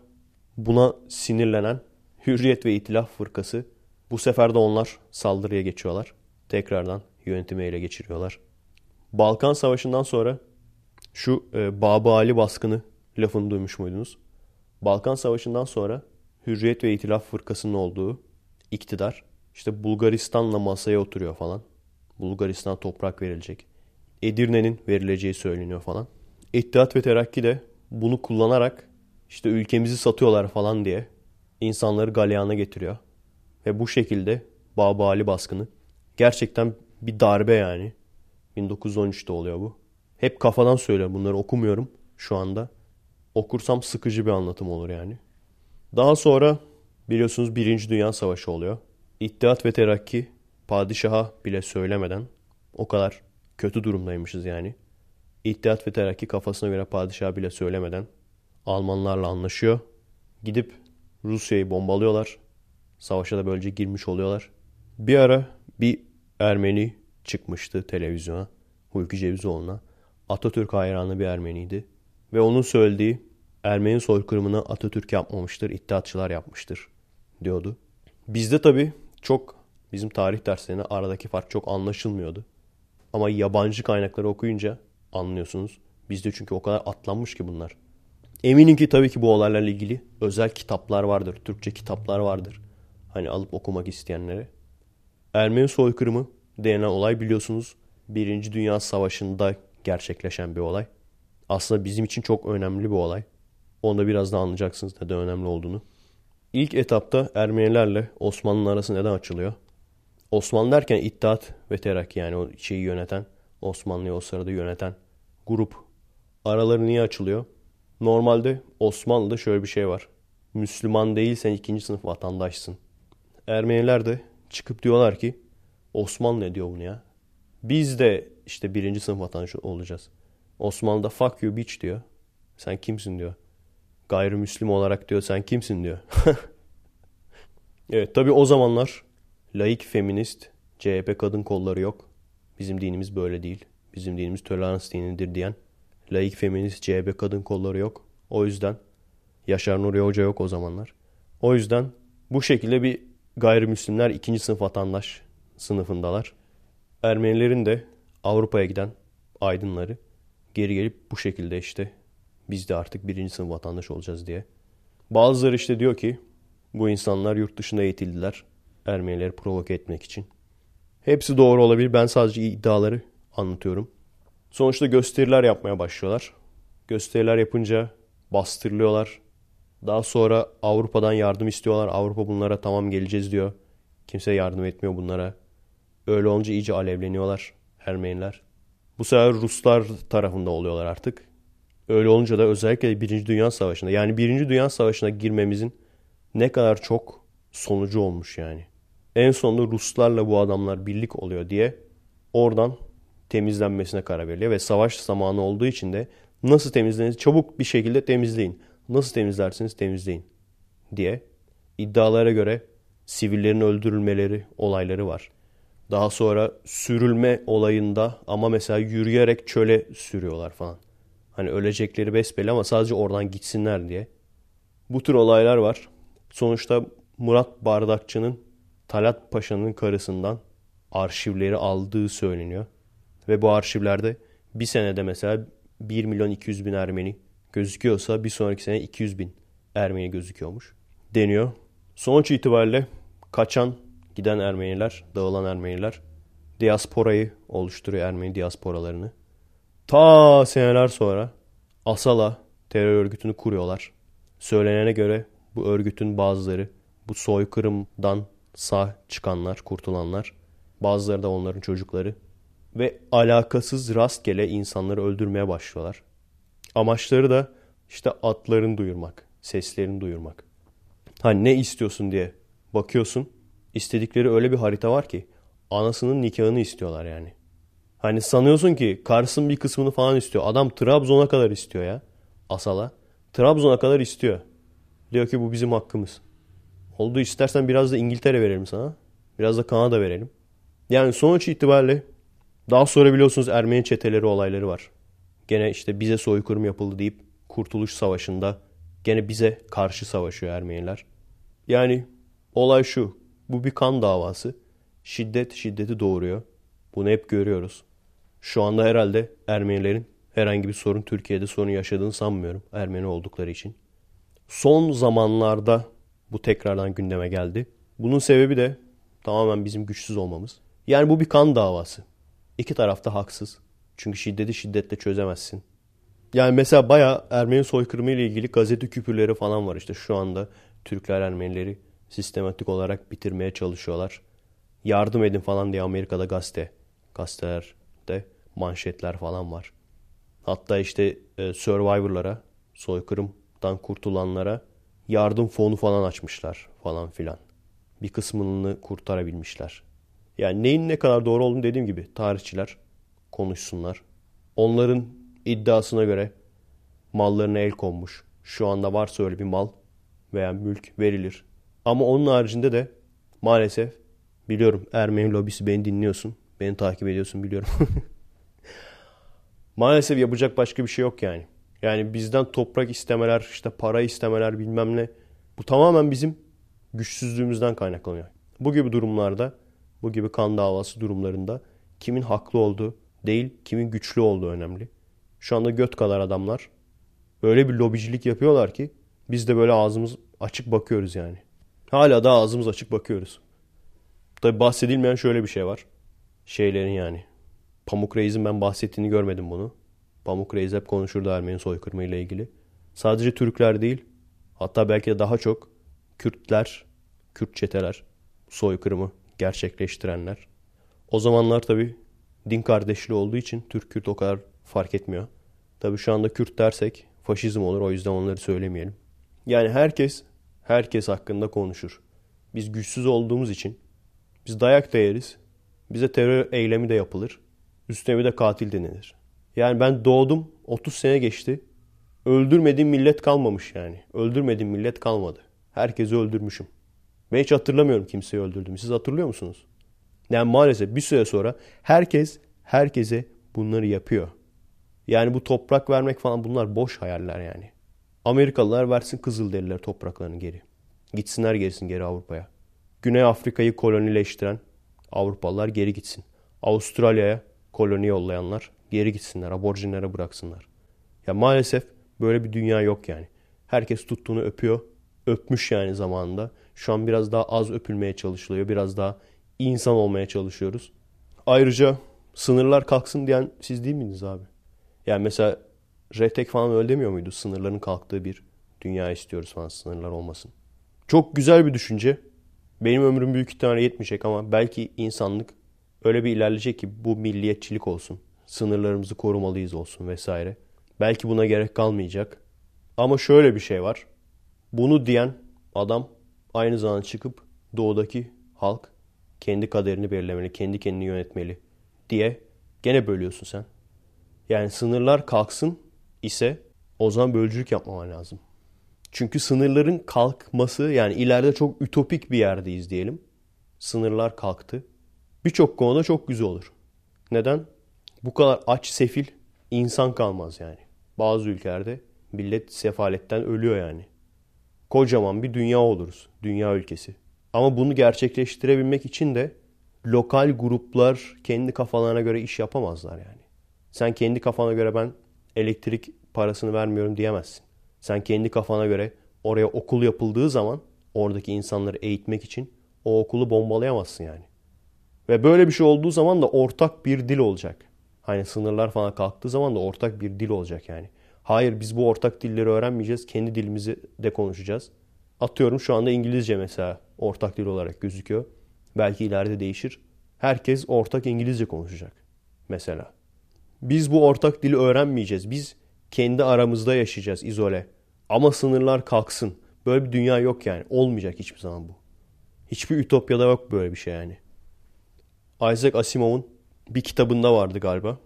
buna sinirlenen Hürriyet ve İtilaf Fırkası bu sefer de onlar saldırıya geçiyorlar. Tekrardan yönetimi ele geçiriyorlar. Balkan Savaşı'ndan sonra şu e, Baba Ali baskını lafını duymuş muydunuz? Balkan Savaşı'ndan sonra Hürriyet ve İtilaf Fırkası'nın olduğu iktidar işte Bulgaristan'la masaya oturuyor falan. Bulgaristan toprak verilecek. Edirne'nin verileceği söyleniyor falan. İttihat ve Terakki de bunu kullanarak işte ülkemizi satıyorlar falan diye insanları galeyana getiriyor. Ve bu şekilde Baba Ali baskını gerçekten bir darbe yani. 1913'te oluyor bu. Hep kafadan söylüyorum bunları okumuyorum şu anda. Okursam sıkıcı bir anlatım olur yani. Daha sonra biliyorsunuz Birinci Dünya Savaşı oluyor. İttihat ve Terakki padişaha bile söylemeden o kadar kötü durumdaymışız yani. İttihat ve Terakki kafasına göre padişaha bile söylemeden Almanlarla anlaşıyor. Gidip Rusya'yı bombalıyorlar. Savaşa da böylece girmiş oluyorlar. Bir ara bir Ermeni çıkmıştı televizyona. Hulki Cevizoğlu'na. Atatürk hayranı bir Ermeniydi. Ve onun söylediği Ermeni soykırımını Atatürk yapmamıştır, İttihatçılar yapmıştır diyordu. Bizde tabii çok bizim tarih derslerinde aradaki fark çok anlaşılmıyordu. Ama yabancı kaynakları okuyunca anlıyorsunuz. Bizde çünkü o kadar atlanmış ki bunlar. Eminim ki tabii ki bu olaylarla ilgili özel kitaplar vardır. Türkçe kitaplar vardır. Hani alıp okumak isteyenlere. Ermeni soykırımı denen olay biliyorsunuz Birinci Dünya Savaşı'nda gerçekleşen bir olay. Aslında bizim için çok önemli bir olay. Onu da biraz daha anlayacaksınız neden önemli olduğunu. İlk etapta Ermenilerle Osmanlı'nın arası neden açılıyor? Osmanlı derken İttihat ve Terakki yani o şeyi yöneten, Osmanlı'yı o sırada yöneten grup araları niye açılıyor? Normalde Osmanlı'da şöyle bir şey var. Müslüman değilsen ikinci sınıf vatandaşsın. Ermeniler de çıkıp diyorlar ki Osmanlı ne diyor bunu ya? Biz de işte birinci sınıf vatandaş olacağız. Osmanlı'da fuck you bitch diyor. Sen kimsin diyor. Gayrimüslim olarak diyor sen kimsin diyor. (laughs) evet tabi o zamanlar laik feminist CHP kadın kolları yok. Bizim dinimiz böyle değil. Bizim dinimiz tolerans dinidir diyen laik feminist CHP kadın kolları yok. O yüzden Yaşar Nuri Hoca yok o zamanlar. O yüzden bu şekilde bir gayrimüslimler ikinci sınıf vatandaş sınıfındalar. Ermenilerin de Avrupa'ya giden aydınları geri gelip bu şekilde işte biz de artık birinci sınıf vatandaş olacağız diye. Bazıları işte diyor ki bu insanlar yurt dışında eğitildiler Ermenileri provoke etmek için. Hepsi doğru olabilir. Ben sadece iddiaları anlatıyorum. Sonuçta gösteriler yapmaya başlıyorlar. Gösteriler yapınca bastırılıyorlar. Daha sonra Avrupa'dan yardım istiyorlar. Avrupa bunlara tamam geleceğiz diyor. Kimse yardım etmiyor bunlara. Öyle olunca iyice alevleniyorlar Ermeniler. Bu sefer Ruslar tarafında oluyorlar artık. Öyle olunca da özellikle Birinci Dünya Savaşı'nda yani Birinci Dünya Savaşı'na girmemizin ne kadar çok sonucu olmuş yani. En sonunda Ruslarla bu adamlar birlik oluyor diye oradan temizlenmesine karar veriliyor. Ve savaş zamanı olduğu için de nasıl temizlenir çabuk bir şekilde temizleyin. Nasıl temizlersiniz temizleyin diye iddialara göre sivillerin öldürülmeleri olayları var. Daha sonra sürülme olayında ama mesela yürüyerek çöle sürüyorlar falan. Hani ölecekleri besbelli ama sadece oradan gitsinler diye. Bu tür olaylar var. Sonuçta Murat Bardakçı'nın Talat Paşa'nın karısından arşivleri aldığı söyleniyor. Ve bu arşivlerde bir senede mesela 1 milyon 200 bin Ermeni gözüküyorsa bir sonraki sene 200 bin Ermeni gözüküyormuş deniyor. Sonuç itibariyle kaçan giden Ermeniler, dağılan Ermeniler diasporayı oluşturuyor Ermeni diasporalarını. Ta seneler sonra Asala terör örgütünü kuruyorlar. Söylenene göre bu örgütün bazıları bu soykırımdan sağ çıkanlar, kurtulanlar, bazıları da onların çocukları ve alakasız rastgele insanları öldürmeye başlıyorlar. Amaçları da işte atların duyurmak, seslerini duyurmak. Hani ne istiyorsun diye bakıyorsun. İstedikleri öyle bir harita var ki anasının nikahını istiyorlar yani. Hani sanıyorsun ki Kars'ın bir kısmını falan istiyor. Adam Trabzon'a kadar istiyor ya. Asala. Trabzon'a kadar istiyor. Diyor ki bu bizim hakkımız. Oldu istersen biraz da İngiltere verelim sana. Biraz da Kanada verelim. Yani sonuç itibariyle daha sonra biliyorsunuz Ermeni çeteleri olayları var. Gene işte bize soykırım yapıldı deyip Kurtuluş Savaşı'nda gene bize karşı savaşıyor Ermeniler. Yani olay şu. Bu bir kan davası. Şiddet şiddeti doğuruyor. Bunu hep görüyoruz. Şu anda herhalde Ermenilerin herhangi bir sorun Türkiye'de sorun yaşadığını sanmıyorum. Ermeni oldukları için. Son zamanlarda bu tekrardan gündeme geldi. Bunun sebebi de tamamen bizim güçsüz olmamız. Yani bu bir kan davası. İki taraf da haksız. Çünkü şiddeti şiddetle çözemezsin. Yani mesela bayağı Ermeni soykırımı ile ilgili gazete küpürleri falan var işte şu anda Türkler Ermenileri sistematik olarak bitirmeye çalışıyorlar. Yardım edin falan diye Amerika'da gazete, gazetelerde manşetler falan var. Hatta işte e, Survivor'lara, soykırımdan kurtulanlara yardım fonu falan açmışlar falan filan. Bir kısmını kurtarabilmişler. Yani neyin ne kadar doğru olduğunu dediğim gibi tarihçiler konuşsunlar. Onların iddiasına göre mallarına el konmuş. Şu anda varsa öyle bir mal veya mülk verilir. Ama onun haricinde de maalesef biliyorum Ermeni lobisi beni dinliyorsun. Beni takip ediyorsun biliyorum. (laughs) maalesef yapacak başka bir şey yok yani. Yani bizden toprak istemeler, işte para istemeler bilmem ne. Bu tamamen bizim güçsüzlüğümüzden kaynaklanıyor. Bu gibi durumlarda, bu gibi kan davası durumlarında kimin haklı olduğu değil, kimin güçlü olduğu önemli. Şu anda göt kadar adamlar öyle bir lobicilik yapıyorlar ki biz de böyle ağzımız açık bakıyoruz yani. Hala da ağzımız açık bakıyoruz. Tabi bahsedilmeyen şöyle bir şey var. Şeylerin yani. Pamuk Reis'in ben bahsettiğini görmedim bunu. Pamuk Reis hep konuşurdu Ermeni soykırımı ile ilgili. Sadece Türkler değil, hatta belki de daha çok Kürtler, Kürt çeteler soykırımı gerçekleştirenler. O zamanlar tabi din kardeşliği olduğu için Türk-Kürt o kadar fark etmiyor. Tabi şu anda Kürt dersek faşizm olur o yüzden onları söylemeyelim. Yani herkes herkes hakkında konuşur. Biz güçsüz olduğumuz için biz dayak da yeriz. Bize terör eylemi de yapılır. Üstüne de katil denilir. Yani ben doğdum 30 sene geçti. Öldürmediğim millet kalmamış yani. Öldürmediğim millet kalmadı. Herkesi öldürmüşüm. Ben hiç hatırlamıyorum kimseyi öldürdüm. Siz hatırlıyor musunuz? Yani maalesef bir süre sonra herkes herkese bunları yapıyor. Yani bu toprak vermek falan bunlar boş hayaller yani. Amerikalılar versin Kızılderililer topraklarını geri. Gitsinler gerisin geri Avrupa'ya. Güney Afrika'yı kolonileştiren Avrupalılar geri gitsin. Avustralya'ya koloni yollayanlar geri gitsinler. Aborjinlere bıraksınlar. Ya maalesef böyle bir dünya yok yani. Herkes tuttuğunu öpüyor. Öpmüş yani zamanında. Şu an biraz daha az öpülmeye çalışılıyor. Biraz daha insan olmaya çalışıyoruz. Ayrıca sınırlar kalksın diyen siz değil miydiniz abi? Yani mesela Retek falan öyle demiyor muydu? Sınırların kalktığı bir dünya istiyoruz falan sınırlar olmasın. Çok güzel bir düşünce. Benim ömrüm büyük ihtimalle yetmeyecek ama belki insanlık öyle bir ilerleyecek ki bu milliyetçilik olsun. Sınırlarımızı korumalıyız olsun vesaire. Belki buna gerek kalmayacak. Ama şöyle bir şey var. Bunu diyen adam aynı zamanda çıkıp doğudaki halk kendi kaderini belirlemeli, kendi kendini yönetmeli diye gene bölüyorsun sen. Yani sınırlar kalksın ise o zaman bölücülük yapmaman lazım. Çünkü sınırların kalkması yani ileride çok ütopik bir yerdeyiz diyelim. Sınırlar kalktı. Birçok konuda çok güzel olur. Neden? Bu kadar aç sefil insan kalmaz yani. Bazı ülkelerde millet sefaletten ölüyor yani. Kocaman bir dünya oluruz. Dünya ülkesi. Ama bunu gerçekleştirebilmek için de lokal gruplar kendi kafalarına göre iş yapamazlar yani. Sen kendi kafana göre ben elektrik parasını vermiyorum diyemezsin. Sen kendi kafana göre oraya okul yapıldığı zaman oradaki insanları eğitmek için o okulu bombalayamazsın yani. Ve böyle bir şey olduğu zaman da ortak bir dil olacak. Hani sınırlar falan kalktığı zaman da ortak bir dil olacak yani. Hayır biz bu ortak dilleri öğrenmeyeceğiz. Kendi dilimizi de konuşacağız. Atıyorum şu anda İngilizce mesela ortak dil olarak gözüküyor. Belki ileride değişir. Herkes ortak İngilizce konuşacak mesela. Biz bu ortak dili öğrenmeyeceğiz. Biz kendi aramızda yaşayacağız izole. Ama sınırlar kalksın. Böyle bir dünya yok yani. Olmayacak hiçbir zaman bu. Hiçbir ütopyada yok böyle bir şey yani. Isaac Asimov'un bir kitabında vardı galiba.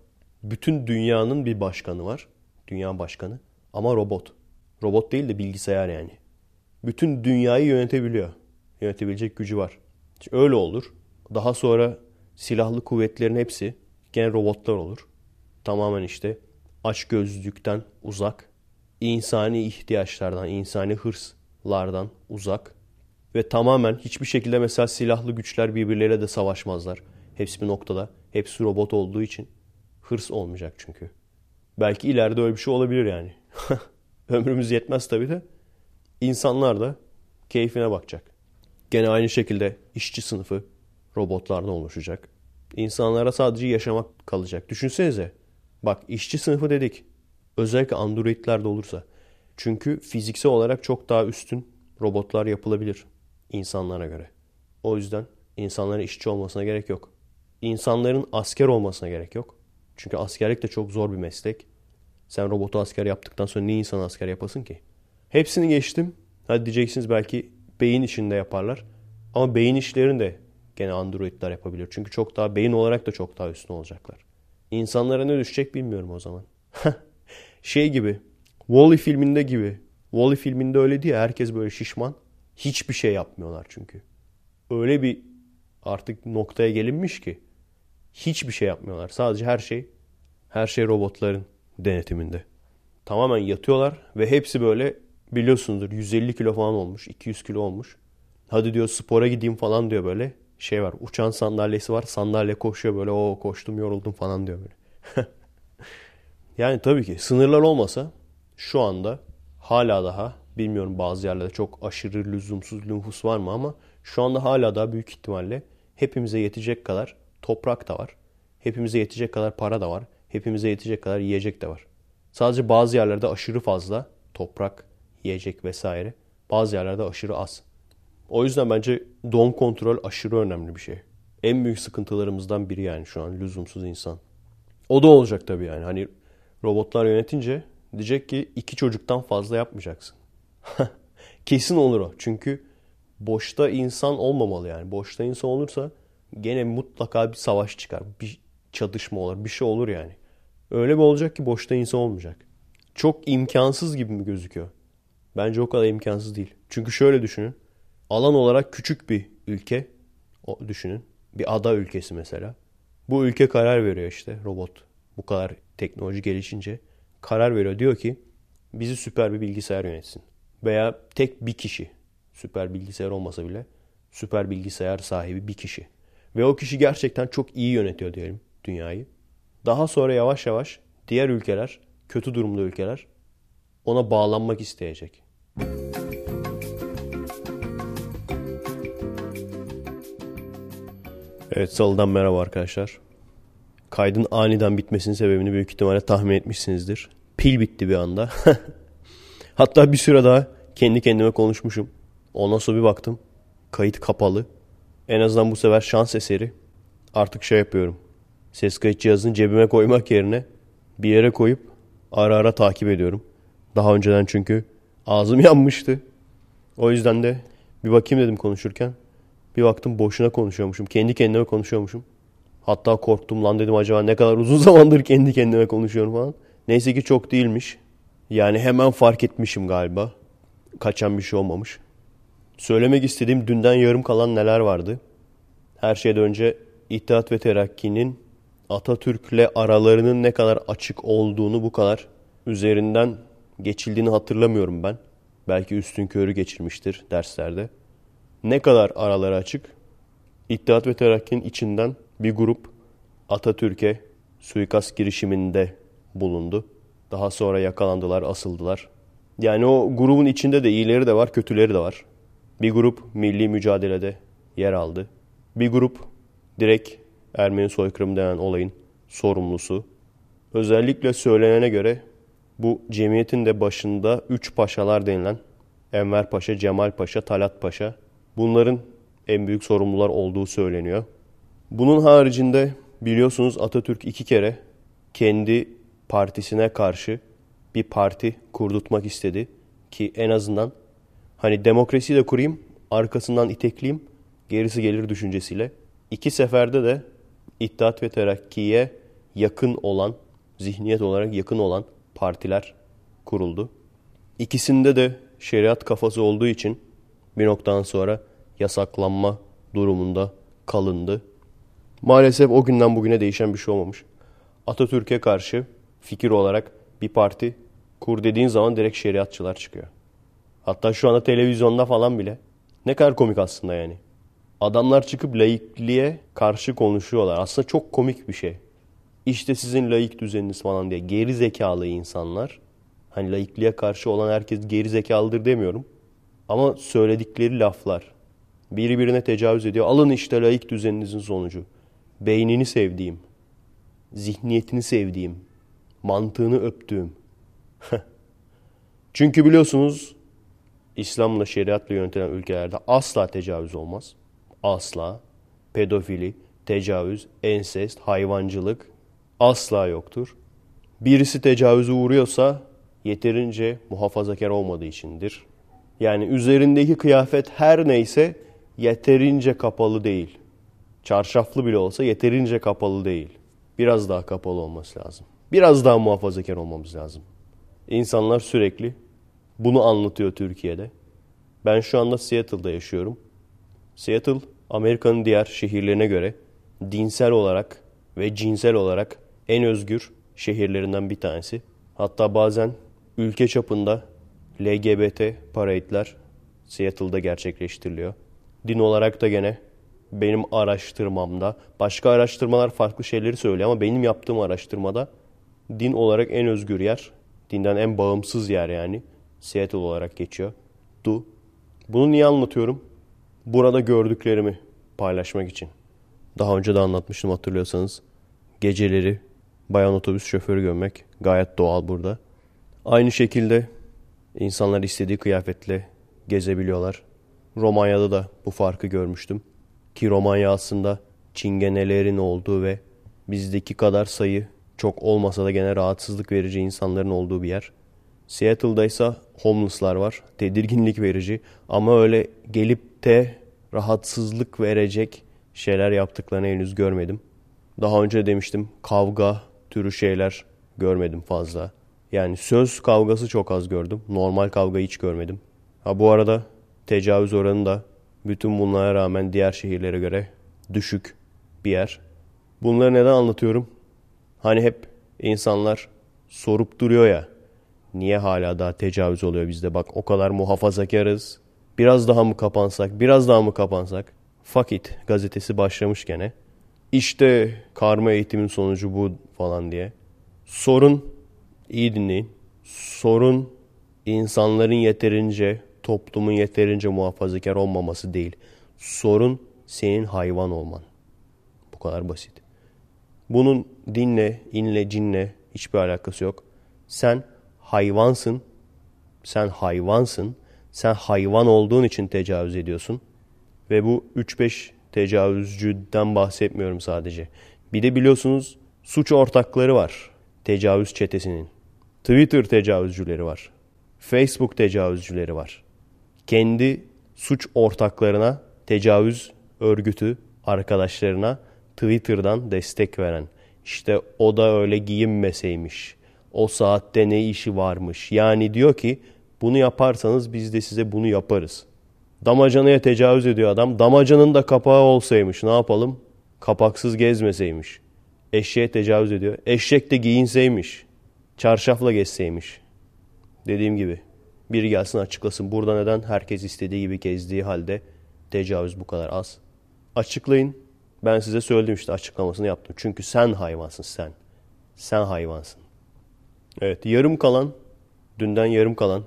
Bütün dünyanın bir başkanı var. Dünya başkanı. Ama robot. Robot değil de bilgisayar yani. Bütün dünyayı yönetebiliyor. Yönetebilecek gücü var. Öyle olur. Daha sonra silahlı kuvvetlerin hepsi gene robotlar olur. Tamamen işte aç gözlükten uzak, insani ihtiyaçlardan, insani hırslardan uzak ve tamamen hiçbir şekilde mesela silahlı güçler birbirleriyle de savaşmazlar. Hepsi bir noktada. Hepsi robot olduğu için hırs olmayacak çünkü. Belki ileride öyle bir şey olabilir yani. (laughs) Ömrümüz yetmez tabii de. İnsanlar da keyfine bakacak. Gene aynı şekilde işçi sınıfı robotlardan oluşacak. İnsanlara sadece yaşamak kalacak. Düşünsenize. Bak işçi sınıfı dedik. Özellikle androidlerde olursa. Çünkü fiziksel olarak çok daha üstün robotlar yapılabilir insanlara göre. O yüzden insanların işçi olmasına gerek yok. İnsanların asker olmasına gerek yok. Çünkü askerlik de çok zor bir meslek. Sen robotu asker yaptıktan sonra niye insan asker yapasın ki? Hepsini geçtim. Hadi diyeceksiniz belki beyin işinde yaparlar. Ama beyin işlerini de gene androidler yapabilir. Çünkü çok daha beyin olarak da çok daha üstün olacaklar. İnsanlara ne düşecek bilmiyorum o zaman. (laughs) şey gibi. Wall-E filminde gibi. Wall-E filminde öyle diye herkes böyle şişman. Hiçbir şey yapmıyorlar çünkü. Öyle bir artık noktaya gelinmiş ki hiçbir şey yapmıyorlar. Sadece her şey her şey robotların denetiminde. Tamamen yatıyorlar ve hepsi böyle biliyorsunuzdur 150 kilo falan olmuş, 200 kilo olmuş. Hadi diyor spora gideyim falan diyor böyle. Şey var uçan sandalyesi var sandalye koşuyor böyle o koştum yoruldum falan diyor böyle. (laughs) yani tabii ki sınırlar olmasa şu anda hala daha bilmiyorum bazı yerlerde çok aşırı lüzumsuz nüfus var mı ama şu anda hala daha büyük ihtimalle hepimize yetecek kadar toprak da var. Hepimize yetecek kadar para da var. Hepimize yetecek kadar yiyecek de var. Sadece bazı yerlerde aşırı fazla toprak, yiyecek vesaire. Bazı yerlerde aşırı az. O yüzden bence don kontrol aşırı önemli bir şey. En büyük sıkıntılarımızdan biri yani şu an lüzumsuz insan. O da olacak tabii yani. Hani robotlar yönetince diyecek ki iki çocuktan fazla yapmayacaksın. (laughs) Kesin olur o. Çünkü boşta insan olmamalı yani. Boşta insan olursa gene mutlaka bir savaş çıkar. Bir çatışma olur. Bir şey olur yani. Öyle bir olacak ki boşta insan olmayacak. Çok imkansız gibi mi gözüküyor? Bence o kadar imkansız değil. Çünkü şöyle düşünün. Alan olarak küçük bir ülke o düşünün. Bir ada ülkesi mesela. Bu ülke karar veriyor işte robot. Bu kadar teknoloji gelişince karar veriyor. Diyor ki bizi süper bir bilgisayar yönetsin. Veya tek bir kişi. Süper bilgisayar olmasa bile süper bilgisayar sahibi bir kişi. Ve o kişi gerçekten çok iyi yönetiyor diyelim dünyayı. Daha sonra yavaş yavaş diğer ülkeler, kötü durumda ülkeler ona bağlanmak isteyecek. Evet salıdan merhaba arkadaşlar. Kaydın aniden bitmesinin sebebini büyük ihtimalle tahmin etmişsinizdir. Pil bitti bir anda. (laughs) Hatta bir süre daha kendi kendime konuşmuşum. Ondan sonra bir baktım. Kayıt kapalı. En azından bu sefer şans eseri. Artık şey yapıyorum. Ses kayıt cihazını cebime koymak yerine bir yere koyup ara ara takip ediyorum. Daha önceden çünkü ağzım (laughs) yanmıştı. O yüzden de bir bakayım dedim konuşurken. Bir baktım boşuna konuşuyormuşum. Kendi kendime konuşuyormuşum. Hatta korktum lan dedim acaba ne kadar uzun (laughs) zamandır kendi kendime konuşuyorum falan. Neyse ki çok değilmiş. Yani hemen fark etmişim galiba. Kaçan bir şey olmamış. Söylemek istediğim dünden yarım kalan neler vardı? Her şeyden önce İttihat ve Terakki'nin Atatürk'le aralarının ne kadar açık olduğunu bu kadar üzerinden geçildiğini hatırlamıyorum ben. Belki üstün körü geçirmiştir derslerde. Ne kadar araları açık? İttihat ve Terakki'nin içinden bir grup Atatürk'e suikast girişiminde bulundu. Daha sonra yakalandılar, asıldılar. Yani o grubun içinde de iyileri de var, kötüleri de var. Bir grup milli mücadelede yer aldı. Bir grup direkt Ermeni soykırımı denen olayın sorumlusu. Özellikle söylenene göre bu cemiyetin de başında üç paşalar denilen Enver Paşa, Cemal Paşa, Talat Paşa bunların en büyük sorumlular olduğu söyleniyor. Bunun haricinde biliyorsunuz Atatürk iki kere kendi partisine karşı bir parti kurdurtmak istedi ki en azından hani demokrasiyi de kurayım arkasından itekleyeyim gerisi gelir düşüncesiyle. İki seferde de İttihat ve Terakki'ye yakın olan, zihniyet olarak yakın olan partiler kuruldu. İkisinde de şeriat kafası olduğu için bir noktadan sonra yasaklanma durumunda kalındı. Maalesef o günden bugüne değişen bir şey olmamış. Atatürk'e karşı fikir olarak bir parti kur dediğin zaman direkt şeriatçılar çıkıyor. Hatta şu anda televizyonda falan bile. Ne kadar komik aslında yani. Adamlar çıkıp laikliğe karşı konuşuyorlar. Aslında çok komik bir şey. İşte sizin laik düzeniniz falan diye. Geri zekalı insanlar. Hani laikliğe karşı olan herkes geri zekalıdır demiyorum. Ama söyledikleri laflar. Birbirine tecavüz ediyor. Alın işte laik düzeninizin sonucu. Beynini sevdiğim. Zihniyetini sevdiğim. Mantığını öptüğüm. (laughs) Çünkü biliyorsunuz İslam'la şeriatla yönetilen ülkelerde asla tecavüz olmaz. Asla. Pedofili, tecavüz, ensest, hayvancılık asla yoktur. Birisi tecavüze uğruyorsa yeterince muhafazakar olmadığı içindir. Yani üzerindeki kıyafet her neyse yeterince kapalı değil. Çarşaflı bile olsa yeterince kapalı değil. Biraz daha kapalı olması lazım. Biraz daha muhafazakar olmamız lazım. İnsanlar sürekli bunu anlatıyor Türkiye'de. Ben şu anda Seattle'da yaşıyorum. Seattle, Amerika'nın diğer şehirlerine göre dinsel olarak ve cinsel olarak en özgür şehirlerinden bir tanesi. Hatta bazen ülke çapında LGBT parade'ler Seattle'da gerçekleştiriliyor. Din olarak da gene benim araştırmamda, başka araştırmalar farklı şeyleri söylüyor ama benim yaptığım araştırmada din olarak en özgür yer, dinden en bağımsız yer yani Seattle olarak geçiyor. Du. Bunu niye anlatıyorum? Burada gördüklerimi paylaşmak için. Daha önce de anlatmıştım hatırlıyorsanız. Geceleri bayan otobüs şoförü görmek gayet doğal burada. Aynı şekilde insanlar istediği kıyafetle gezebiliyorlar. Romanya'da da bu farkı görmüştüm. Ki Romanya aslında çingenelerin olduğu ve bizdeki kadar sayı çok olmasa da gene rahatsızlık verici insanların olduğu bir yer. Seattle'da ise homeless'lar var. Tedirginlik verici ama öyle gelip de rahatsızlık verecek şeyler yaptıklarını henüz görmedim. Daha önce demiştim kavga türü şeyler görmedim fazla. Yani söz kavgası çok az gördüm. Normal kavga hiç görmedim. Ha bu arada tecavüz oranı da bütün bunlara rağmen diğer şehirlere göre düşük bir yer. Bunları neden anlatıyorum? Hani hep insanlar sorup duruyor ya. Niye hala daha tecavüz oluyor bizde? Bak o kadar muhafazakarız. Biraz daha mı kapansak? Biraz daha mı kapansak? Fuck it gazetesi başlamış gene. İşte karma eğitimin sonucu bu falan diye. Sorun, iyi dinleyin. Sorun insanların yeterince, toplumun yeterince muhafazakar olmaması değil. Sorun senin hayvan olman. Bu kadar basit. Bunun dinle, inle, cinle hiçbir alakası yok. Sen hayvansın. Sen hayvansın. Sen hayvan olduğun için tecavüz ediyorsun. Ve bu 3-5 tecavüzcüden bahsetmiyorum sadece. Bir de biliyorsunuz suç ortakları var tecavüz çetesinin. Twitter tecavüzcüleri var. Facebook tecavüzcüleri var. Kendi suç ortaklarına tecavüz örgütü arkadaşlarına Twitter'dan destek veren. İşte o da öyle giyinmeseymiş. O saatte ne işi varmış. Yani diyor ki bunu yaparsanız biz de size bunu yaparız. Damacanaya tecavüz ediyor adam. Damacanın da kapağı olsaymış ne yapalım? Kapaksız gezmeseymiş. Eşeğe tecavüz ediyor. Eşek de giyinseymiş. Çarşafla gezseymiş. Dediğim gibi biri gelsin açıklasın. Burada neden herkes istediği gibi gezdiği halde tecavüz bu kadar az? Açıklayın. Ben size söyledim işte açıklamasını yaptım. Çünkü sen hayvansın sen. Sen hayvansın. Evet yarım kalan, dünden yarım kalan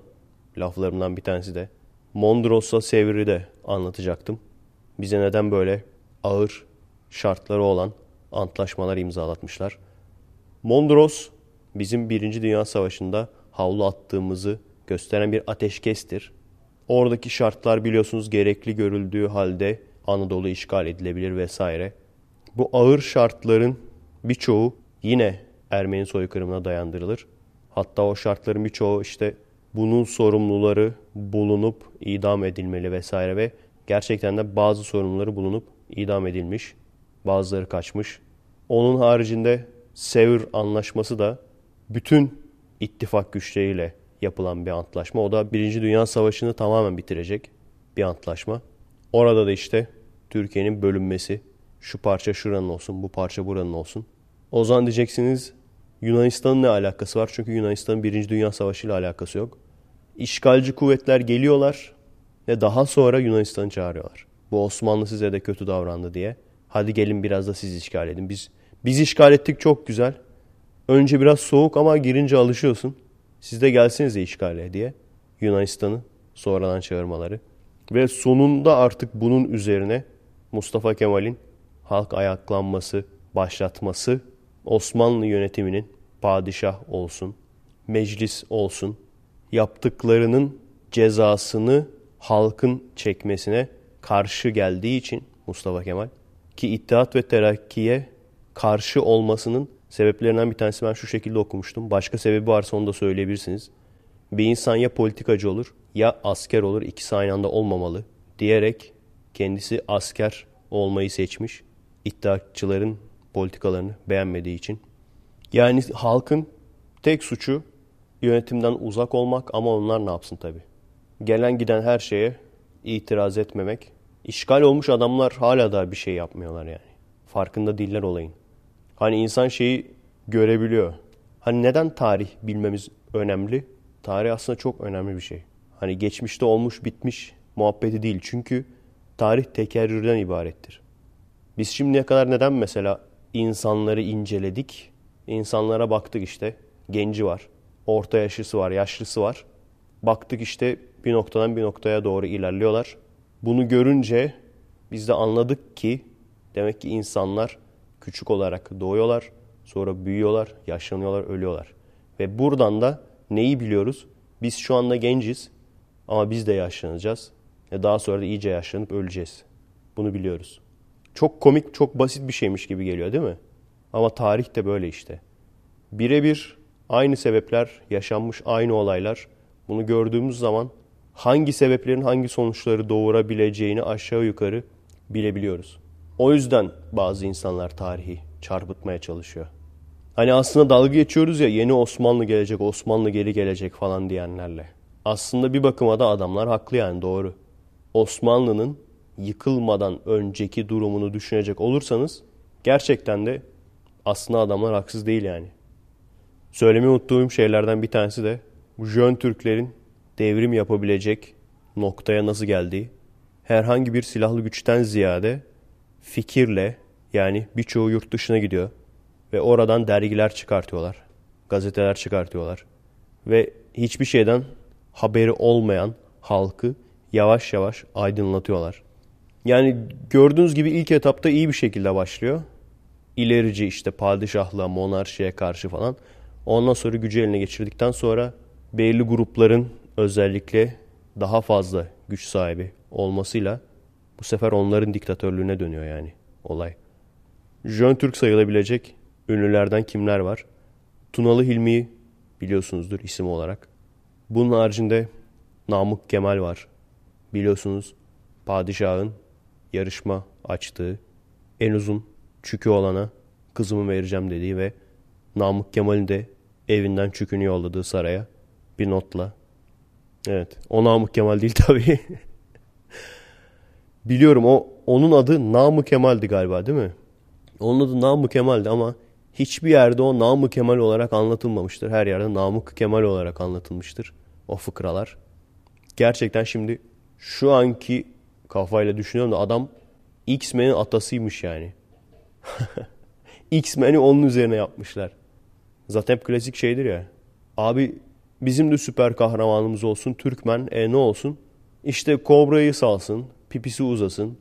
laflarımdan bir tanesi de Mondros'la Sevr'i de anlatacaktım. Bize neden böyle ağır şartları olan antlaşmalar imzalatmışlar. Mondros bizim Birinci Dünya Savaşı'nda havlu attığımızı gösteren bir ateşkestir. Oradaki şartlar biliyorsunuz gerekli görüldüğü halde Anadolu işgal edilebilir vesaire. Bu ağır şartların birçoğu yine Ermeni soykırımına dayandırılır. Hatta o şartların birçoğu işte bunun sorumluları bulunup idam edilmeli vesaire ve gerçekten de bazı sorumluları bulunup idam edilmiş. Bazıları kaçmış. Onun haricinde Sevr anlaşması da bütün ittifak güçleriyle yapılan bir antlaşma. O da Birinci Dünya Savaşı'nı tamamen bitirecek bir antlaşma. Orada da işte Türkiye'nin bölünmesi Şu parça şuranın olsun, bu parça buranın olsun. O zaman diyeceksiniz Yunanistan'ın ne alakası var? Çünkü Yunanistan'ın Birinci Dünya Savaşı ile alakası yok. İşgalci kuvvetler geliyorlar ve daha sonra Yunanistan'ı çağırıyorlar. Bu Osmanlı size de kötü davrandı diye. Hadi gelin biraz da siz işgal edin. Biz biz işgal ettik çok güzel. Önce biraz soğuk ama girince alışıyorsun. Siz de gelsenize işgale diye. Yunanistan'ı sonradan çağırmaları. Ve sonunda artık bunun üzerine Mustafa Kemal'in halk ayaklanması, başlatması, Osmanlı yönetiminin padişah olsun, meclis olsun, yaptıklarının cezasını halkın çekmesine karşı geldiği için Mustafa Kemal ki İttihat ve Terakki'ye karşı olmasının sebeplerinden bir tanesi ben şu şekilde okumuştum. Başka sebebi varsa onu da söyleyebilirsiniz. Bir insan ya politikacı olur ya asker olur. İkisi aynı anda olmamalı diyerek kendisi asker olmayı seçmiş. İttihatçıların politikalarını beğenmediği için. Yani halkın tek suçu yönetimden uzak olmak ama onlar ne yapsın tabi. Gelen giden her şeye itiraz etmemek. İşgal olmuş adamlar hala da bir şey yapmıyorlar yani. Farkında değiller olayın. Hani insan şeyi görebiliyor. Hani neden tarih bilmemiz önemli? Tarih aslında çok önemli bir şey. Hani geçmişte olmuş bitmiş muhabbeti değil. Çünkü tarih tekerrürden ibarettir. Biz şimdiye kadar neden mesela insanları inceledik? İnsanlara baktık işte. Genci var, orta yaşlısı var, yaşlısı var. Baktık işte bir noktadan bir noktaya doğru ilerliyorlar. Bunu görünce biz de anladık ki demek ki insanlar küçük olarak doğuyorlar, sonra büyüyorlar, yaşlanıyorlar, ölüyorlar. Ve buradan da neyi biliyoruz? Biz şu anda genciz ama biz de yaşlanacağız. Ve daha sonra da iyice yaşlanıp öleceğiz. Bunu biliyoruz. Çok komik, çok basit bir şeymiş gibi geliyor değil mi? Ama tarih de böyle işte. Birebir aynı sebepler, yaşanmış aynı olaylar. Bunu gördüğümüz zaman hangi sebeplerin hangi sonuçları doğurabileceğini aşağı yukarı bilebiliyoruz. O yüzden bazı insanlar tarihi çarpıtmaya çalışıyor. Hani aslında dalga geçiyoruz ya yeni Osmanlı gelecek, Osmanlı geri gelecek falan diyenlerle. Aslında bir bakıma da adamlar haklı yani doğru. Osmanlı'nın yıkılmadan önceki durumunu düşünecek olursanız gerçekten de aslında adamlar haksız değil yani. Söylemeyi unuttuğum şeylerden bir tanesi de Jön Türklerin devrim yapabilecek noktaya nasıl geldiği. Herhangi bir silahlı güçten ziyade fikirle yani birçoğu yurt dışına gidiyor ve oradan dergiler çıkartıyorlar. Gazeteler çıkartıyorlar. Ve hiçbir şeyden haberi olmayan halkı yavaş yavaş aydınlatıyorlar. Yani gördüğünüz gibi ilk etapta iyi bir şekilde başlıyor. İlerici işte padişahlığa, monarşiye karşı falan. Ondan sonra gücü eline geçirdikten sonra belli grupların özellikle daha fazla güç sahibi olmasıyla bu sefer onların diktatörlüğüne dönüyor yani olay. Jön Türk sayılabilecek ünlülerden kimler var? Tunalı Hilmi'yi biliyorsunuzdur isim olarak. Bunun haricinde Namık Kemal var. Biliyorsunuz padişahın yarışma açtığı en uzun çükü olana kızımı vereceğim dediği ve Namık Kemal'in de evinden çükünü yolladığı saraya bir notla. Evet o Namık Kemal değil (laughs) tabii. Biliyorum o onun adı Namık Kemal'di galiba değil mi? Onun adı Namık Kemal'di ama hiçbir yerde o Namık Kemal olarak anlatılmamıştır. Her yerde Namık Kemal olarak anlatılmıştır o fıkralar. Gerçekten şimdi şu anki kafayla düşünüyorum da adam X-Men'in atasıymış yani. (laughs) X-Men'i onun üzerine yapmışlar. Zaten klasik şeydir ya. Abi bizim de süper kahramanımız olsun Türkmen. E ne olsun? İşte kobrayı salsın, pipisi uzasın,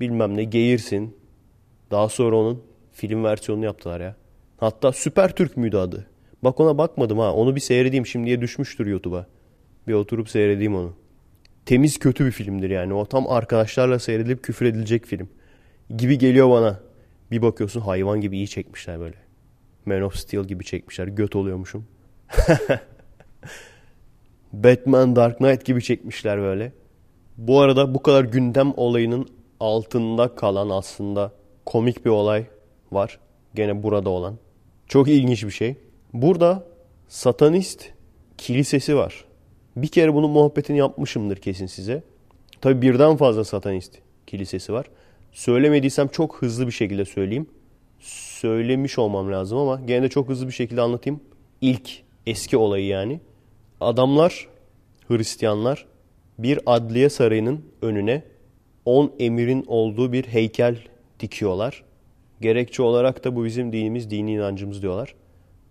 bilmem ne geğirsin. Daha sonra onun film versiyonunu yaptılar ya. Hatta Süper Türk müydü adı? Bak ona bakmadım ha. Onu bir seyredeyim şimdiye düşmüştür YouTube'a. Bir oturup seyredeyim onu. Temiz kötü bir filmdir yani. O tam arkadaşlarla seyredilip küfür edilecek film. Gibi geliyor bana. Bir bakıyorsun hayvan gibi iyi çekmişler böyle. Man of Steel gibi çekmişler. Göt oluyormuşum. (laughs) Batman Dark Knight gibi çekmişler böyle. Bu arada bu kadar gündem olayının altında kalan aslında komik bir olay var. Gene burada olan. Çok ilginç bir şey. Burada satanist kilisesi var. Bir kere bunun muhabbetini yapmışımdır kesin size. Tabi birden fazla satanist kilisesi var. Söylemediysem çok hızlı bir şekilde söyleyeyim. Söylemiş olmam lazım ama gene de çok hızlı bir şekilde anlatayım. İlk eski olayı yani. Adamlar, Hristiyanlar bir adliye sarayının önüne 10 emirin olduğu bir heykel dikiyorlar. Gerekçe olarak da bu bizim dinimiz, dini inancımız diyorlar.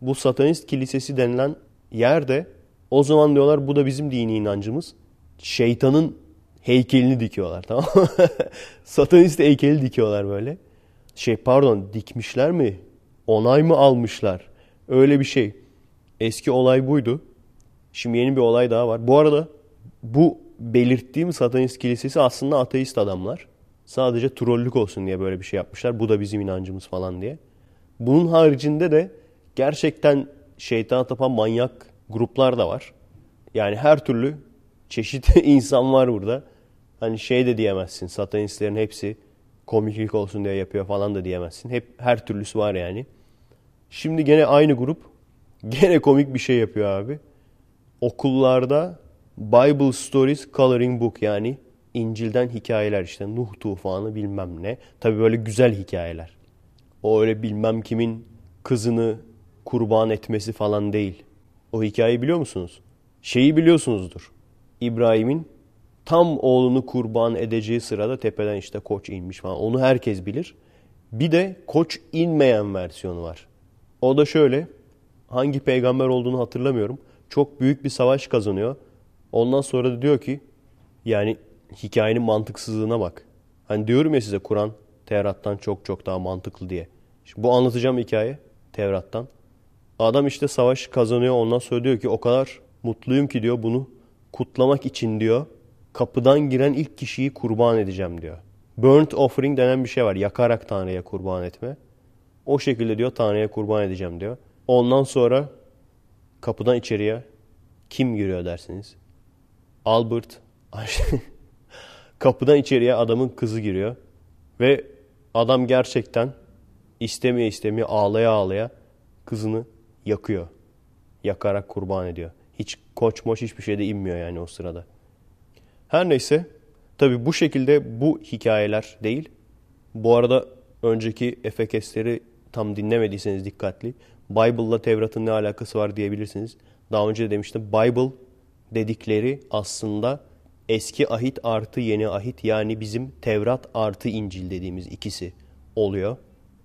Bu satanist kilisesi denilen yerde o zaman diyorlar bu da bizim dini inancımız. Şeytanın heykelini dikiyorlar tamam mı? (laughs) satanist heykeli dikiyorlar böyle. Şey pardon dikmişler mi? Onay mı almışlar? Öyle bir şey. Eski olay buydu. Şimdi yeni bir olay daha var. Bu arada bu belirttiğim satanist kilisesi aslında ateist adamlar. Sadece trollük olsun diye böyle bir şey yapmışlar. Bu da bizim inancımız falan diye. Bunun haricinde de gerçekten şeytana tapan manyak gruplar da var. Yani her türlü çeşit (laughs) insan var burada. Hani şey de diyemezsin. Satanistlerin hepsi komiklik olsun diye yapıyor falan da diyemezsin. Hep her türlüsü var yani. Şimdi gene aynı grup (laughs) gene komik bir şey yapıyor abi. Okullarda Bible Stories Coloring Book yani İncil'den hikayeler işte Nuh tufanı bilmem ne. Tabi böyle güzel hikayeler. O öyle bilmem kimin kızını kurban etmesi falan değil. O hikayeyi biliyor musunuz? Şeyi biliyorsunuzdur. İbrahim'in tam oğlunu kurban edeceği sırada tepeden işte koç inmiş falan. Onu herkes bilir. Bir de koç inmeyen versiyonu var. O da şöyle. Hangi peygamber olduğunu hatırlamıyorum. Çok büyük bir savaş kazanıyor. Ondan sonra da diyor ki yani hikayenin mantıksızlığına bak. Hani diyorum ya size Kur'an Tevrat'tan çok çok daha mantıklı diye. Şimdi bu anlatacağım hikaye Tevrat'tan. Adam işte savaş kazanıyor ondan sonra diyor ki o kadar mutluyum ki diyor bunu kutlamak için diyor kapıdan giren ilk kişiyi kurban edeceğim diyor. Burnt offering denen bir şey var. Yakarak Tanrı'ya kurban etme. O şekilde diyor Tanrı'ya kurban edeceğim diyor. Ondan sonra kapıdan içeriye kim giriyor dersiniz? Albert (laughs) kapıdan içeriye adamın kızı giriyor. Ve adam gerçekten istemeye istemeye ağlaya ağlaya kızını yakıyor. Yakarak kurban ediyor. Hiç koç moç hiçbir şeyde inmiyor yani o sırada. Her neyse tabi bu şekilde bu hikayeler değil. Bu arada önceki Efekesleri tam dinlemediyseniz dikkatli. Bible'la Tevrat'ın ne alakası var diyebilirsiniz. Daha önce de demiştim. Bible dedikleri aslında eski ahit artı yeni ahit yani bizim Tevrat artı İncil dediğimiz ikisi oluyor.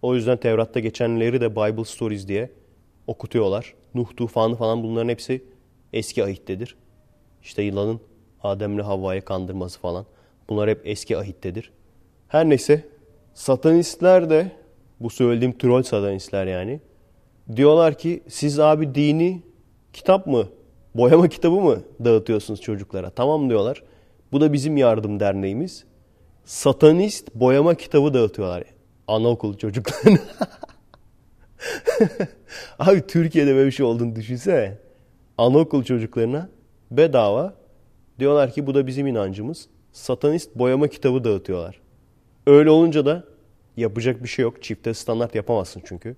O yüzden Tevrat'ta geçenleri de Bible Stories diye okutuyorlar. Nuh tufanı falan bunların hepsi eski ahittedir. İşte yılanın Adem'le Havva'yı kandırması falan. Bunlar hep eski ahittedir. Her neyse satanistler de bu söylediğim troll satanistler yani diyorlar ki siz abi dini kitap mı boyama kitabı mı dağıtıyorsunuz çocuklara? Tamam diyorlar. Bu da bizim yardım derneğimiz. Satanist boyama kitabı dağıtıyorlar. Anaokul çocuklarına. (laughs) (laughs) Abi Türkiye'de böyle bir şey olduğunu düşünsene. Anaokul çocuklarına bedava diyorlar ki bu da bizim inancımız. Satanist boyama kitabı dağıtıyorlar. Öyle olunca da yapacak bir şey yok. Çifte standart yapamazsın çünkü.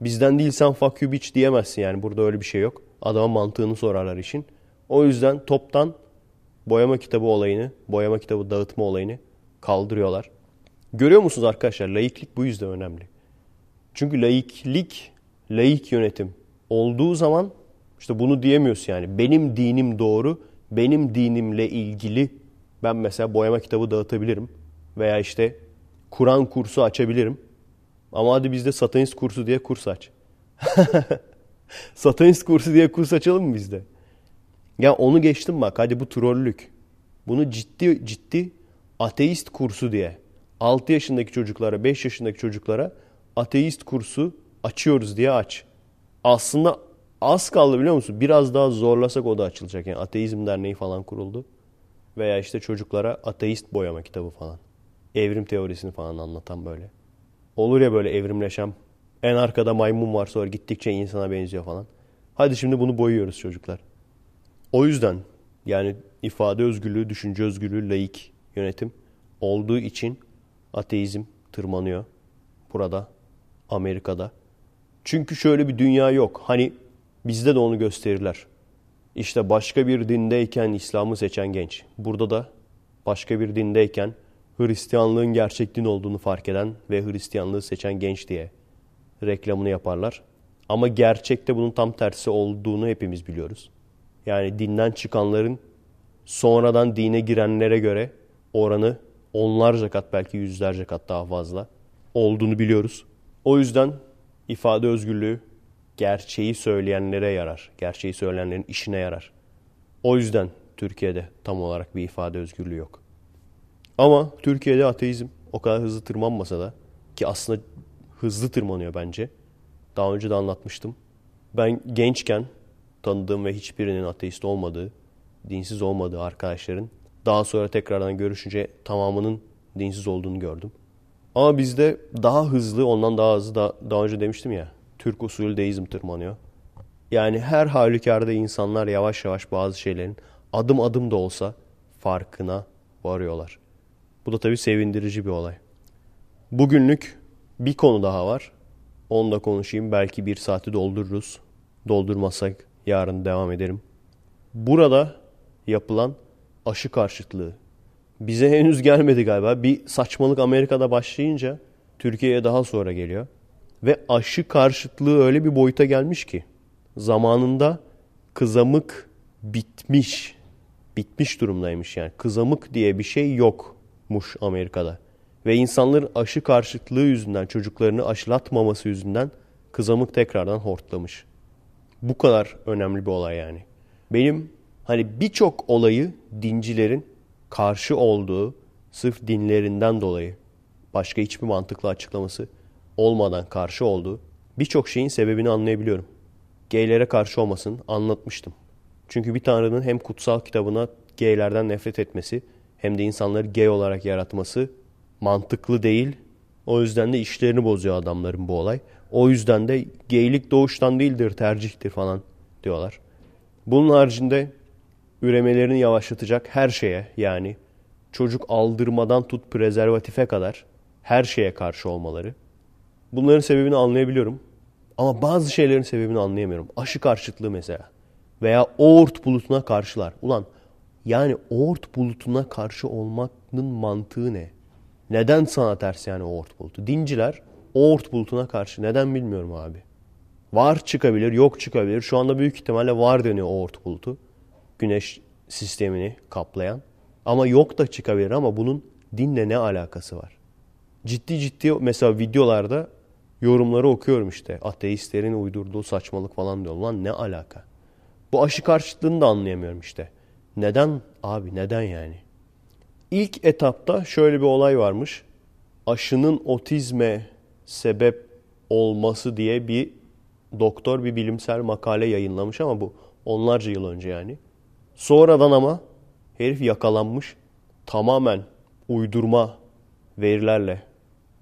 Bizden değilsen fuck you bitch diyemezsin yani. Burada öyle bir şey yok. Adama mantığını sorarlar işin. O yüzden toptan boyama kitabı olayını, boyama kitabı dağıtma olayını kaldırıyorlar. Görüyor musunuz arkadaşlar? Laiklik bu yüzden önemli. Çünkü laiklik, laik yönetim olduğu zaman işte bunu diyemiyorsun yani. Benim dinim doğru, benim dinimle ilgili ben mesela boyama kitabı dağıtabilirim. Veya işte Kur'an kursu açabilirim. Ama hadi bizde satanist kursu diye kurs aç. (laughs) satanist kursu diye kurs açalım mı bizde? Ya onu geçtim bak hadi bu trollük. Bunu ciddi ciddi ateist kursu diye 6 yaşındaki çocuklara 5 yaşındaki çocuklara ateist kursu açıyoruz diye aç. Aslında az kaldı biliyor musun? Biraz daha zorlasak o da açılacak. Yani ateizm derneği falan kuruldu. Veya işte çocuklara ateist boyama kitabı falan. Evrim teorisini falan anlatan böyle. Olur ya böyle evrimleşem. En arkada maymun var sonra gittikçe insana benziyor falan. Hadi şimdi bunu boyuyoruz çocuklar. O yüzden yani ifade özgürlüğü, düşünce özgürlüğü, laik yönetim olduğu için ateizm tırmanıyor. Burada, Amerika'da. Çünkü şöyle bir dünya yok. Hani bizde de onu gösterirler. İşte başka bir dindeyken İslam'ı seçen genç. Burada da başka bir dindeyken Hristiyanlığın gerçek din olduğunu fark eden ve Hristiyanlığı seçen genç diye reklamını yaparlar. Ama gerçekte bunun tam tersi olduğunu hepimiz biliyoruz. Yani dinden çıkanların sonradan dine girenlere göre oranı onlarca kat belki yüzlerce kat daha fazla olduğunu biliyoruz. O yüzden ifade özgürlüğü gerçeği söyleyenlere yarar. Gerçeği söyleyenlerin işine yarar. O yüzden Türkiye'de tam olarak bir ifade özgürlüğü yok. Ama Türkiye'de ateizm o kadar hızlı tırmanmasa da ki aslında hızlı tırmanıyor bence. Daha önce de anlatmıştım. Ben gençken tanıdığım ve hiçbirinin ateist olmadığı, dinsiz olmadığı arkadaşların daha sonra tekrardan görüşünce tamamının dinsiz olduğunu gördüm. Ama bizde daha hızlı, ondan daha hızlı, daha, daha önce demiştim ya, Türk usulü deizm tırmanıyor. Yani her halükarda insanlar yavaş yavaş bazı şeylerin adım adım da olsa farkına varıyorlar. Bu da tabii sevindirici bir olay. Bugünlük bir konu daha var. Onu da konuşayım. Belki bir saati doldururuz. Doldurmazsak yarın devam ederim. Burada yapılan aşı karşıtlığı. Bize henüz gelmedi galiba. Bir saçmalık Amerika'da başlayınca Türkiye'ye daha sonra geliyor. Ve aşı karşıtlığı öyle bir boyuta gelmiş ki zamanında kızamık bitmiş. Bitmiş durumdaymış yani. Kızamık diye bir şey yokmuş Amerika'da. Ve insanların aşı karşıtlığı yüzünden, çocuklarını aşılatmaması yüzünden kızamık tekrardan hortlamış. Bu kadar önemli bir olay yani. Benim hani birçok olayı dincilerin karşı olduğu sırf dinlerinden dolayı başka hiçbir mantıklı açıklaması olmadan karşı olduğu birçok şeyin sebebini anlayabiliyorum. Geylere karşı olmasını anlatmıştım. Çünkü bir tanrının hem kutsal kitabına geylerden nefret etmesi hem de insanları gay olarak yaratması mantıklı değil. O yüzden de işlerini bozuyor adamların bu olay. O yüzden de geylik doğuştan değildir, tercihtir falan diyorlar. Bunun haricinde üremelerini yavaşlatacak her şeye yani çocuk aldırmadan tut prezervatife kadar her şeye karşı olmaları. Bunların sebebini anlayabiliyorum. Ama bazı şeylerin sebebini anlayamıyorum. Aşı karşıtlığı mesela. Veya oort bulutuna karşılar. Ulan yani oort bulutuna karşı olmanın mantığı ne? Neden sana ters yani oort bulutu? Dinciler oort bulutuna karşı. Neden bilmiyorum abi. Var çıkabilir, yok çıkabilir. Şu anda büyük ihtimalle var deniyor oort bulutu. Güneş sistemini kaplayan. Ama yok da çıkabilir ama bunun dinle ne alakası var? Ciddi ciddi mesela videolarda yorumları okuyorum işte. Ateistlerin uydurduğu saçmalık falan diyor. Lan ne alaka? Bu aşı karşıtlığını da anlayamıyorum işte. Neden abi neden yani? İlk etapta şöyle bir olay varmış. Aşının otizme sebep olması diye bir doktor bir bilimsel makale yayınlamış ama bu onlarca yıl önce yani. Sonradan ama herif yakalanmış. Tamamen uydurma verilerle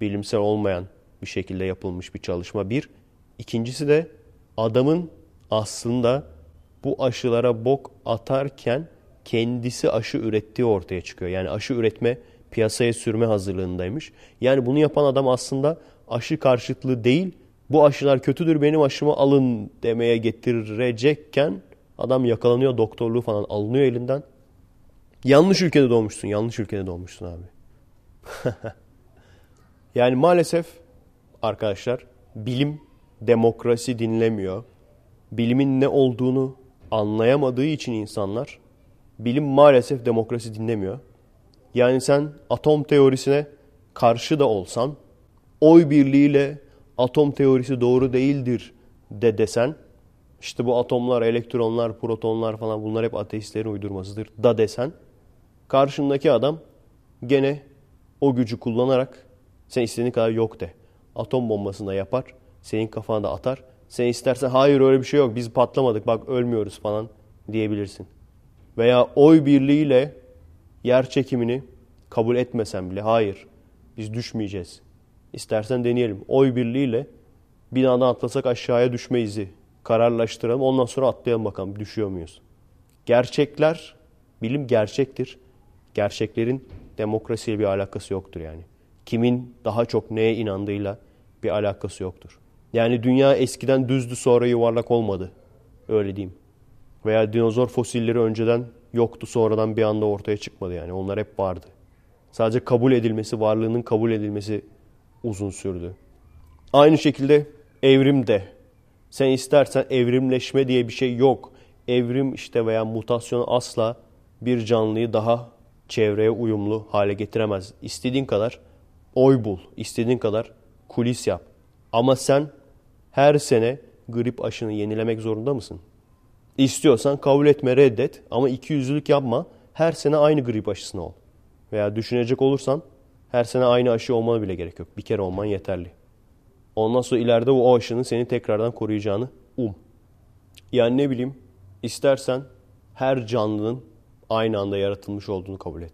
bilimsel olmayan bir şekilde yapılmış bir çalışma bir. İkincisi de adamın aslında bu aşılara bok atarken kendisi aşı ürettiği ortaya çıkıyor. Yani aşı üretme, piyasaya sürme hazırlığındaymış. Yani bunu yapan adam aslında aşı karşıtlığı değil, bu aşılar kötüdür benim aşımı alın demeye getirecekken adam yakalanıyor, doktorluğu falan alınıyor elinden. Yanlış ülkede doğmuşsun, yanlış ülkede doğmuşsun abi. (laughs) yani maalesef arkadaşlar bilim demokrasi dinlemiyor. Bilimin ne olduğunu anlayamadığı için insanlar bilim maalesef demokrasi dinlemiyor. Yani sen atom teorisine karşı da olsan oy birliğiyle atom teorisi doğru değildir de desen işte bu atomlar, elektronlar, protonlar falan bunlar hep ateistlerin uydurmasıdır da desen karşındaki adam gene o gücü kullanarak sen istediğin kadar yok de. Atom bombasını da yapar. Senin kafana da atar. Sen istersen hayır öyle bir şey yok biz patlamadık bak ölmüyoruz falan diyebilirsin veya oy birliğiyle yer çekimini kabul etmesen bile hayır biz düşmeyeceğiz. İstersen deneyelim. Oy birliğiyle binadan atlasak aşağıya düşmeyizi kararlaştıralım. Ondan sonra atlayalım bakalım düşüyor muyuz? Gerçekler, bilim gerçektir. Gerçeklerin demokrasiyle bir alakası yoktur yani. Kimin daha çok neye inandığıyla bir alakası yoktur. Yani dünya eskiden düzdü sonra yuvarlak olmadı. Öyle diyeyim. Veya dinozor fosilleri önceden yoktu sonradan bir anda ortaya çıkmadı yani. Onlar hep vardı. Sadece kabul edilmesi, varlığının kabul edilmesi uzun sürdü. Aynı şekilde evrim de. Sen istersen evrimleşme diye bir şey yok. Evrim işte veya mutasyon asla bir canlıyı daha çevreye uyumlu hale getiremez. İstediğin kadar oy bul, istediğin kadar kulis yap. Ama sen her sene grip aşını yenilemek zorunda mısın? İstiyorsan kabul etme, reddet ama iki yüzlülük yapma. Her sene aynı grip aşısına ol. Veya düşünecek olursan her sene aynı aşı olmana bile gerek yok. Bir kere olman yeterli. Ondan sonra ileride o aşının seni tekrardan koruyacağını um. Yani ne bileyim istersen her canlının aynı anda yaratılmış olduğunu kabul et.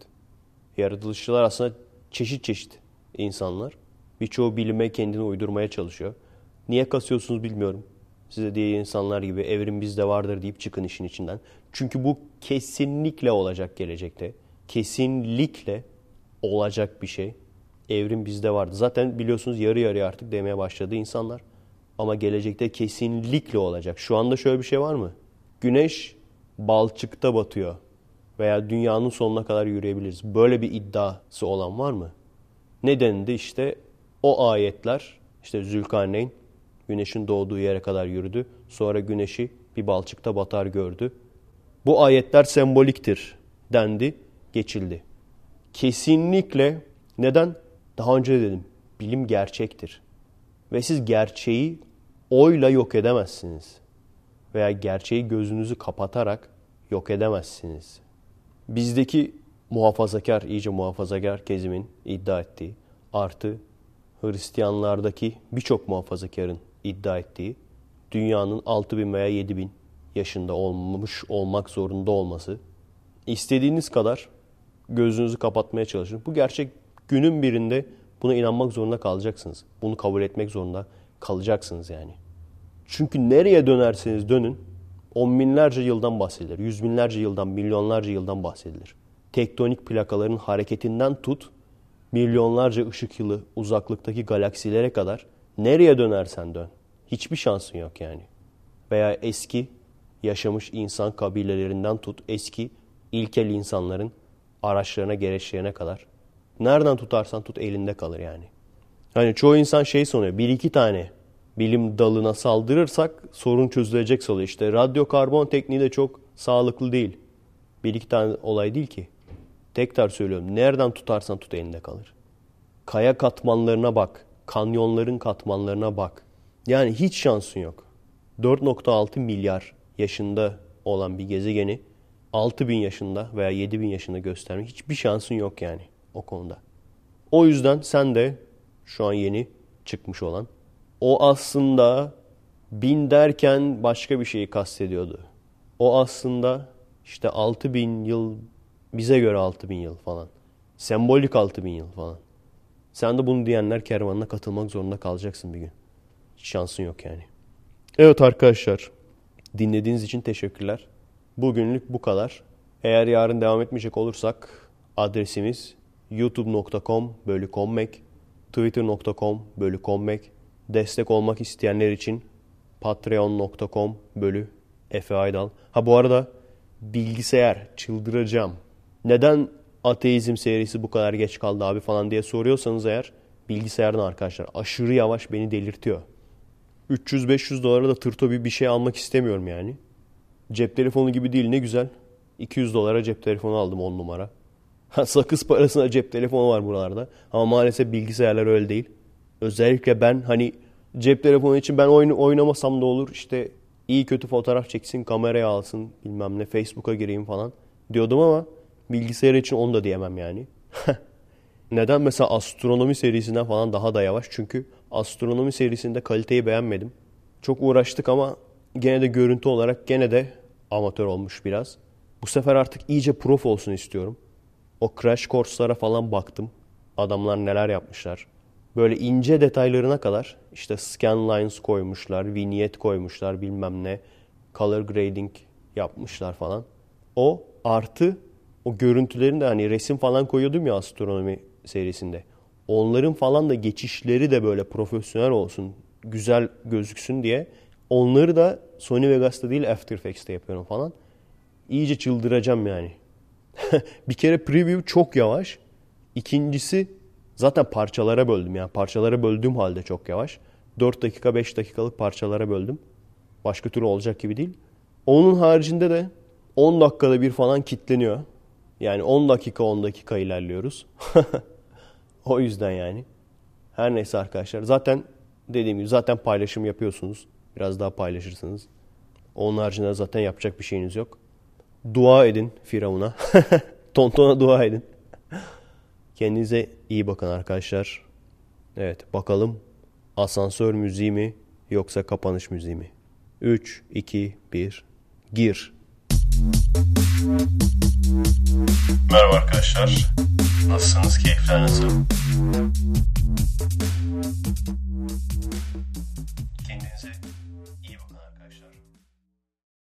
Yaratılışçılar aslında çeşit çeşit insanlar. Birçoğu bilime kendini uydurmaya çalışıyor. Niye kasıyorsunuz bilmiyorum. Size diye insanlar gibi evrim bizde vardır deyip çıkın işin içinden. Çünkü bu kesinlikle olacak gelecekte. Kesinlikle olacak bir şey. Evrim bizde vardı. Zaten biliyorsunuz yarı yarıya artık demeye başladı insanlar. Ama gelecekte kesinlikle olacak. Şu anda şöyle bir şey var mı? Güneş balçıkta batıyor. Veya dünyanın sonuna kadar yürüyebiliriz. Böyle bir iddiası olan var mı? Nedeninde işte o ayetler, işte Zülkarneyn güneşin doğduğu yere kadar yürüdü. Sonra güneşi bir balçıkta batar gördü. Bu ayetler semboliktir dendi, geçildi. Kesinlikle neden? Daha önce de dedim. Bilim gerçektir. Ve siz gerçeği oyla yok edemezsiniz. Veya gerçeği gözünüzü kapatarak yok edemezsiniz. Bizdeki muhafazakar, iyice muhafazakar kezimin iddia ettiği artı Hristiyanlardaki birçok muhafazakarın iddia ettiği dünyanın 6000 veya 7000 yaşında olmuş olmak zorunda olması istediğiniz kadar gözünüzü kapatmaya çalışın. Bu gerçek günün birinde buna inanmak zorunda kalacaksınız. Bunu kabul etmek zorunda kalacaksınız yani. Çünkü nereye dönerseniz dönün on binlerce yıldan bahsedilir. Yüz binlerce yıldan, milyonlarca yıldan bahsedilir. Tektonik plakaların hareketinden tut, milyonlarca ışık yılı uzaklıktaki galaksilere kadar nereye dönersen dön. Hiçbir şansın yok yani. Veya eski yaşamış insan kabilelerinden tut, eski ilkel insanların araçlarına, gereçlerine kadar. Nereden tutarsan tut elinde kalır yani. Hani çoğu insan şey sanıyor. Bir iki tane bilim dalına saldırırsak sorun çözülecek sanıyor. İşte radyokarbon tekniği de çok sağlıklı değil. Bir iki tane olay değil ki. Tekrar söylüyorum. Nereden tutarsan tut elinde kalır. Kaya katmanlarına bak. Kanyonların katmanlarına bak. Yani hiç şansın yok. 4.6 milyar yaşında olan bir gezegeni 6 bin yaşında veya 7 bin yaşında göstermek hiçbir şansın yok yani o konuda. O yüzden sen de şu an yeni çıkmış olan o aslında bin derken başka bir şeyi kastediyordu. O aslında işte 6 bin yıl bize göre 6 bin yıl falan. Sembolik 6 bin yıl falan. Sen de bunu diyenler kervanına katılmak zorunda kalacaksın bir gün. Hiç şansın yok yani. Evet arkadaşlar. Dinlediğiniz için teşekkürler. Bugünlük bu kadar. Eğer yarın devam etmeyecek olursak adresimiz youtube.com bölü kommek, twitter.com bölü kommek, destek olmak isteyenler için patreon.com bölü Efe Aydal. Ha bu arada bilgisayar çıldıracağım. Neden ateizm serisi bu kadar geç kaldı abi falan diye soruyorsanız eğer bilgisayardan arkadaşlar aşırı yavaş beni delirtiyor. 300-500 dolara da tırto bir bir şey almak istemiyorum yani. Cep telefonu gibi değil ne güzel. 200 dolara cep telefonu aldım 10 numara. Sakız parasına cep telefonu var buralarda. Ama maalesef bilgisayarlar öyle değil. Özellikle ben hani cep telefonu için ben oyun oynamasam da olur. İşte iyi kötü fotoğraf çeksin, kameraya alsın, bilmem ne, Facebook'a gireyim falan diyordum ama bilgisayar için onu da diyemem yani. (laughs) Neden mesela astronomi serisinden falan daha da yavaş? Çünkü astronomi serisinde kaliteyi beğenmedim. Çok uğraştık ama gene de görüntü olarak gene de amatör olmuş biraz. Bu sefer artık iyice prof olsun istiyorum. O crash course'lara falan baktım. Adamlar neler yapmışlar. Böyle ince detaylarına kadar işte scan lines koymuşlar, vignette koymuşlar bilmem ne. Color grading yapmışlar falan. O artı o görüntülerin de hani resim falan koyuyordum ya astronomi serisinde. Onların falan da geçişleri de böyle profesyonel olsun, güzel gözüksün diye onları da Sony Vegas'ta değil After Effects'te yapıyorum falan. İyice çıldıracağım yani. (laughs) bir kere preview çok yavaş. İkincisi zaten parçalara böldüm. Yani parçalara böldüğüm halde çok yavaş. 4 dakika 5 dakikalık parçalara böldüm. Başka türlü olacak gibi değil. Onun haricinde de 10 dakikada bir falan kitleniyor. Yani 10 dakika 10 dakika ilerliyoruz. (laughs) o yüzden yani. Her neyse arkadaşlar. Zaten dediğim gibi zaten paylaşım yapıyorsunuz. Biraz daha paylaşırsınız. Onun haricinde zaten yapacak bir şeyiniz yok. Dua edin Firavun'a. (laughs) Tontona dua edin. Kendinize iyi bakın arkadaşlar. Evet bakalım asansör müziği mi yoksa kapanış müziği mi? 3, 2, 1, gir. Merhaba arkadaşlar. Nasılsınız? Keyifler nasıl?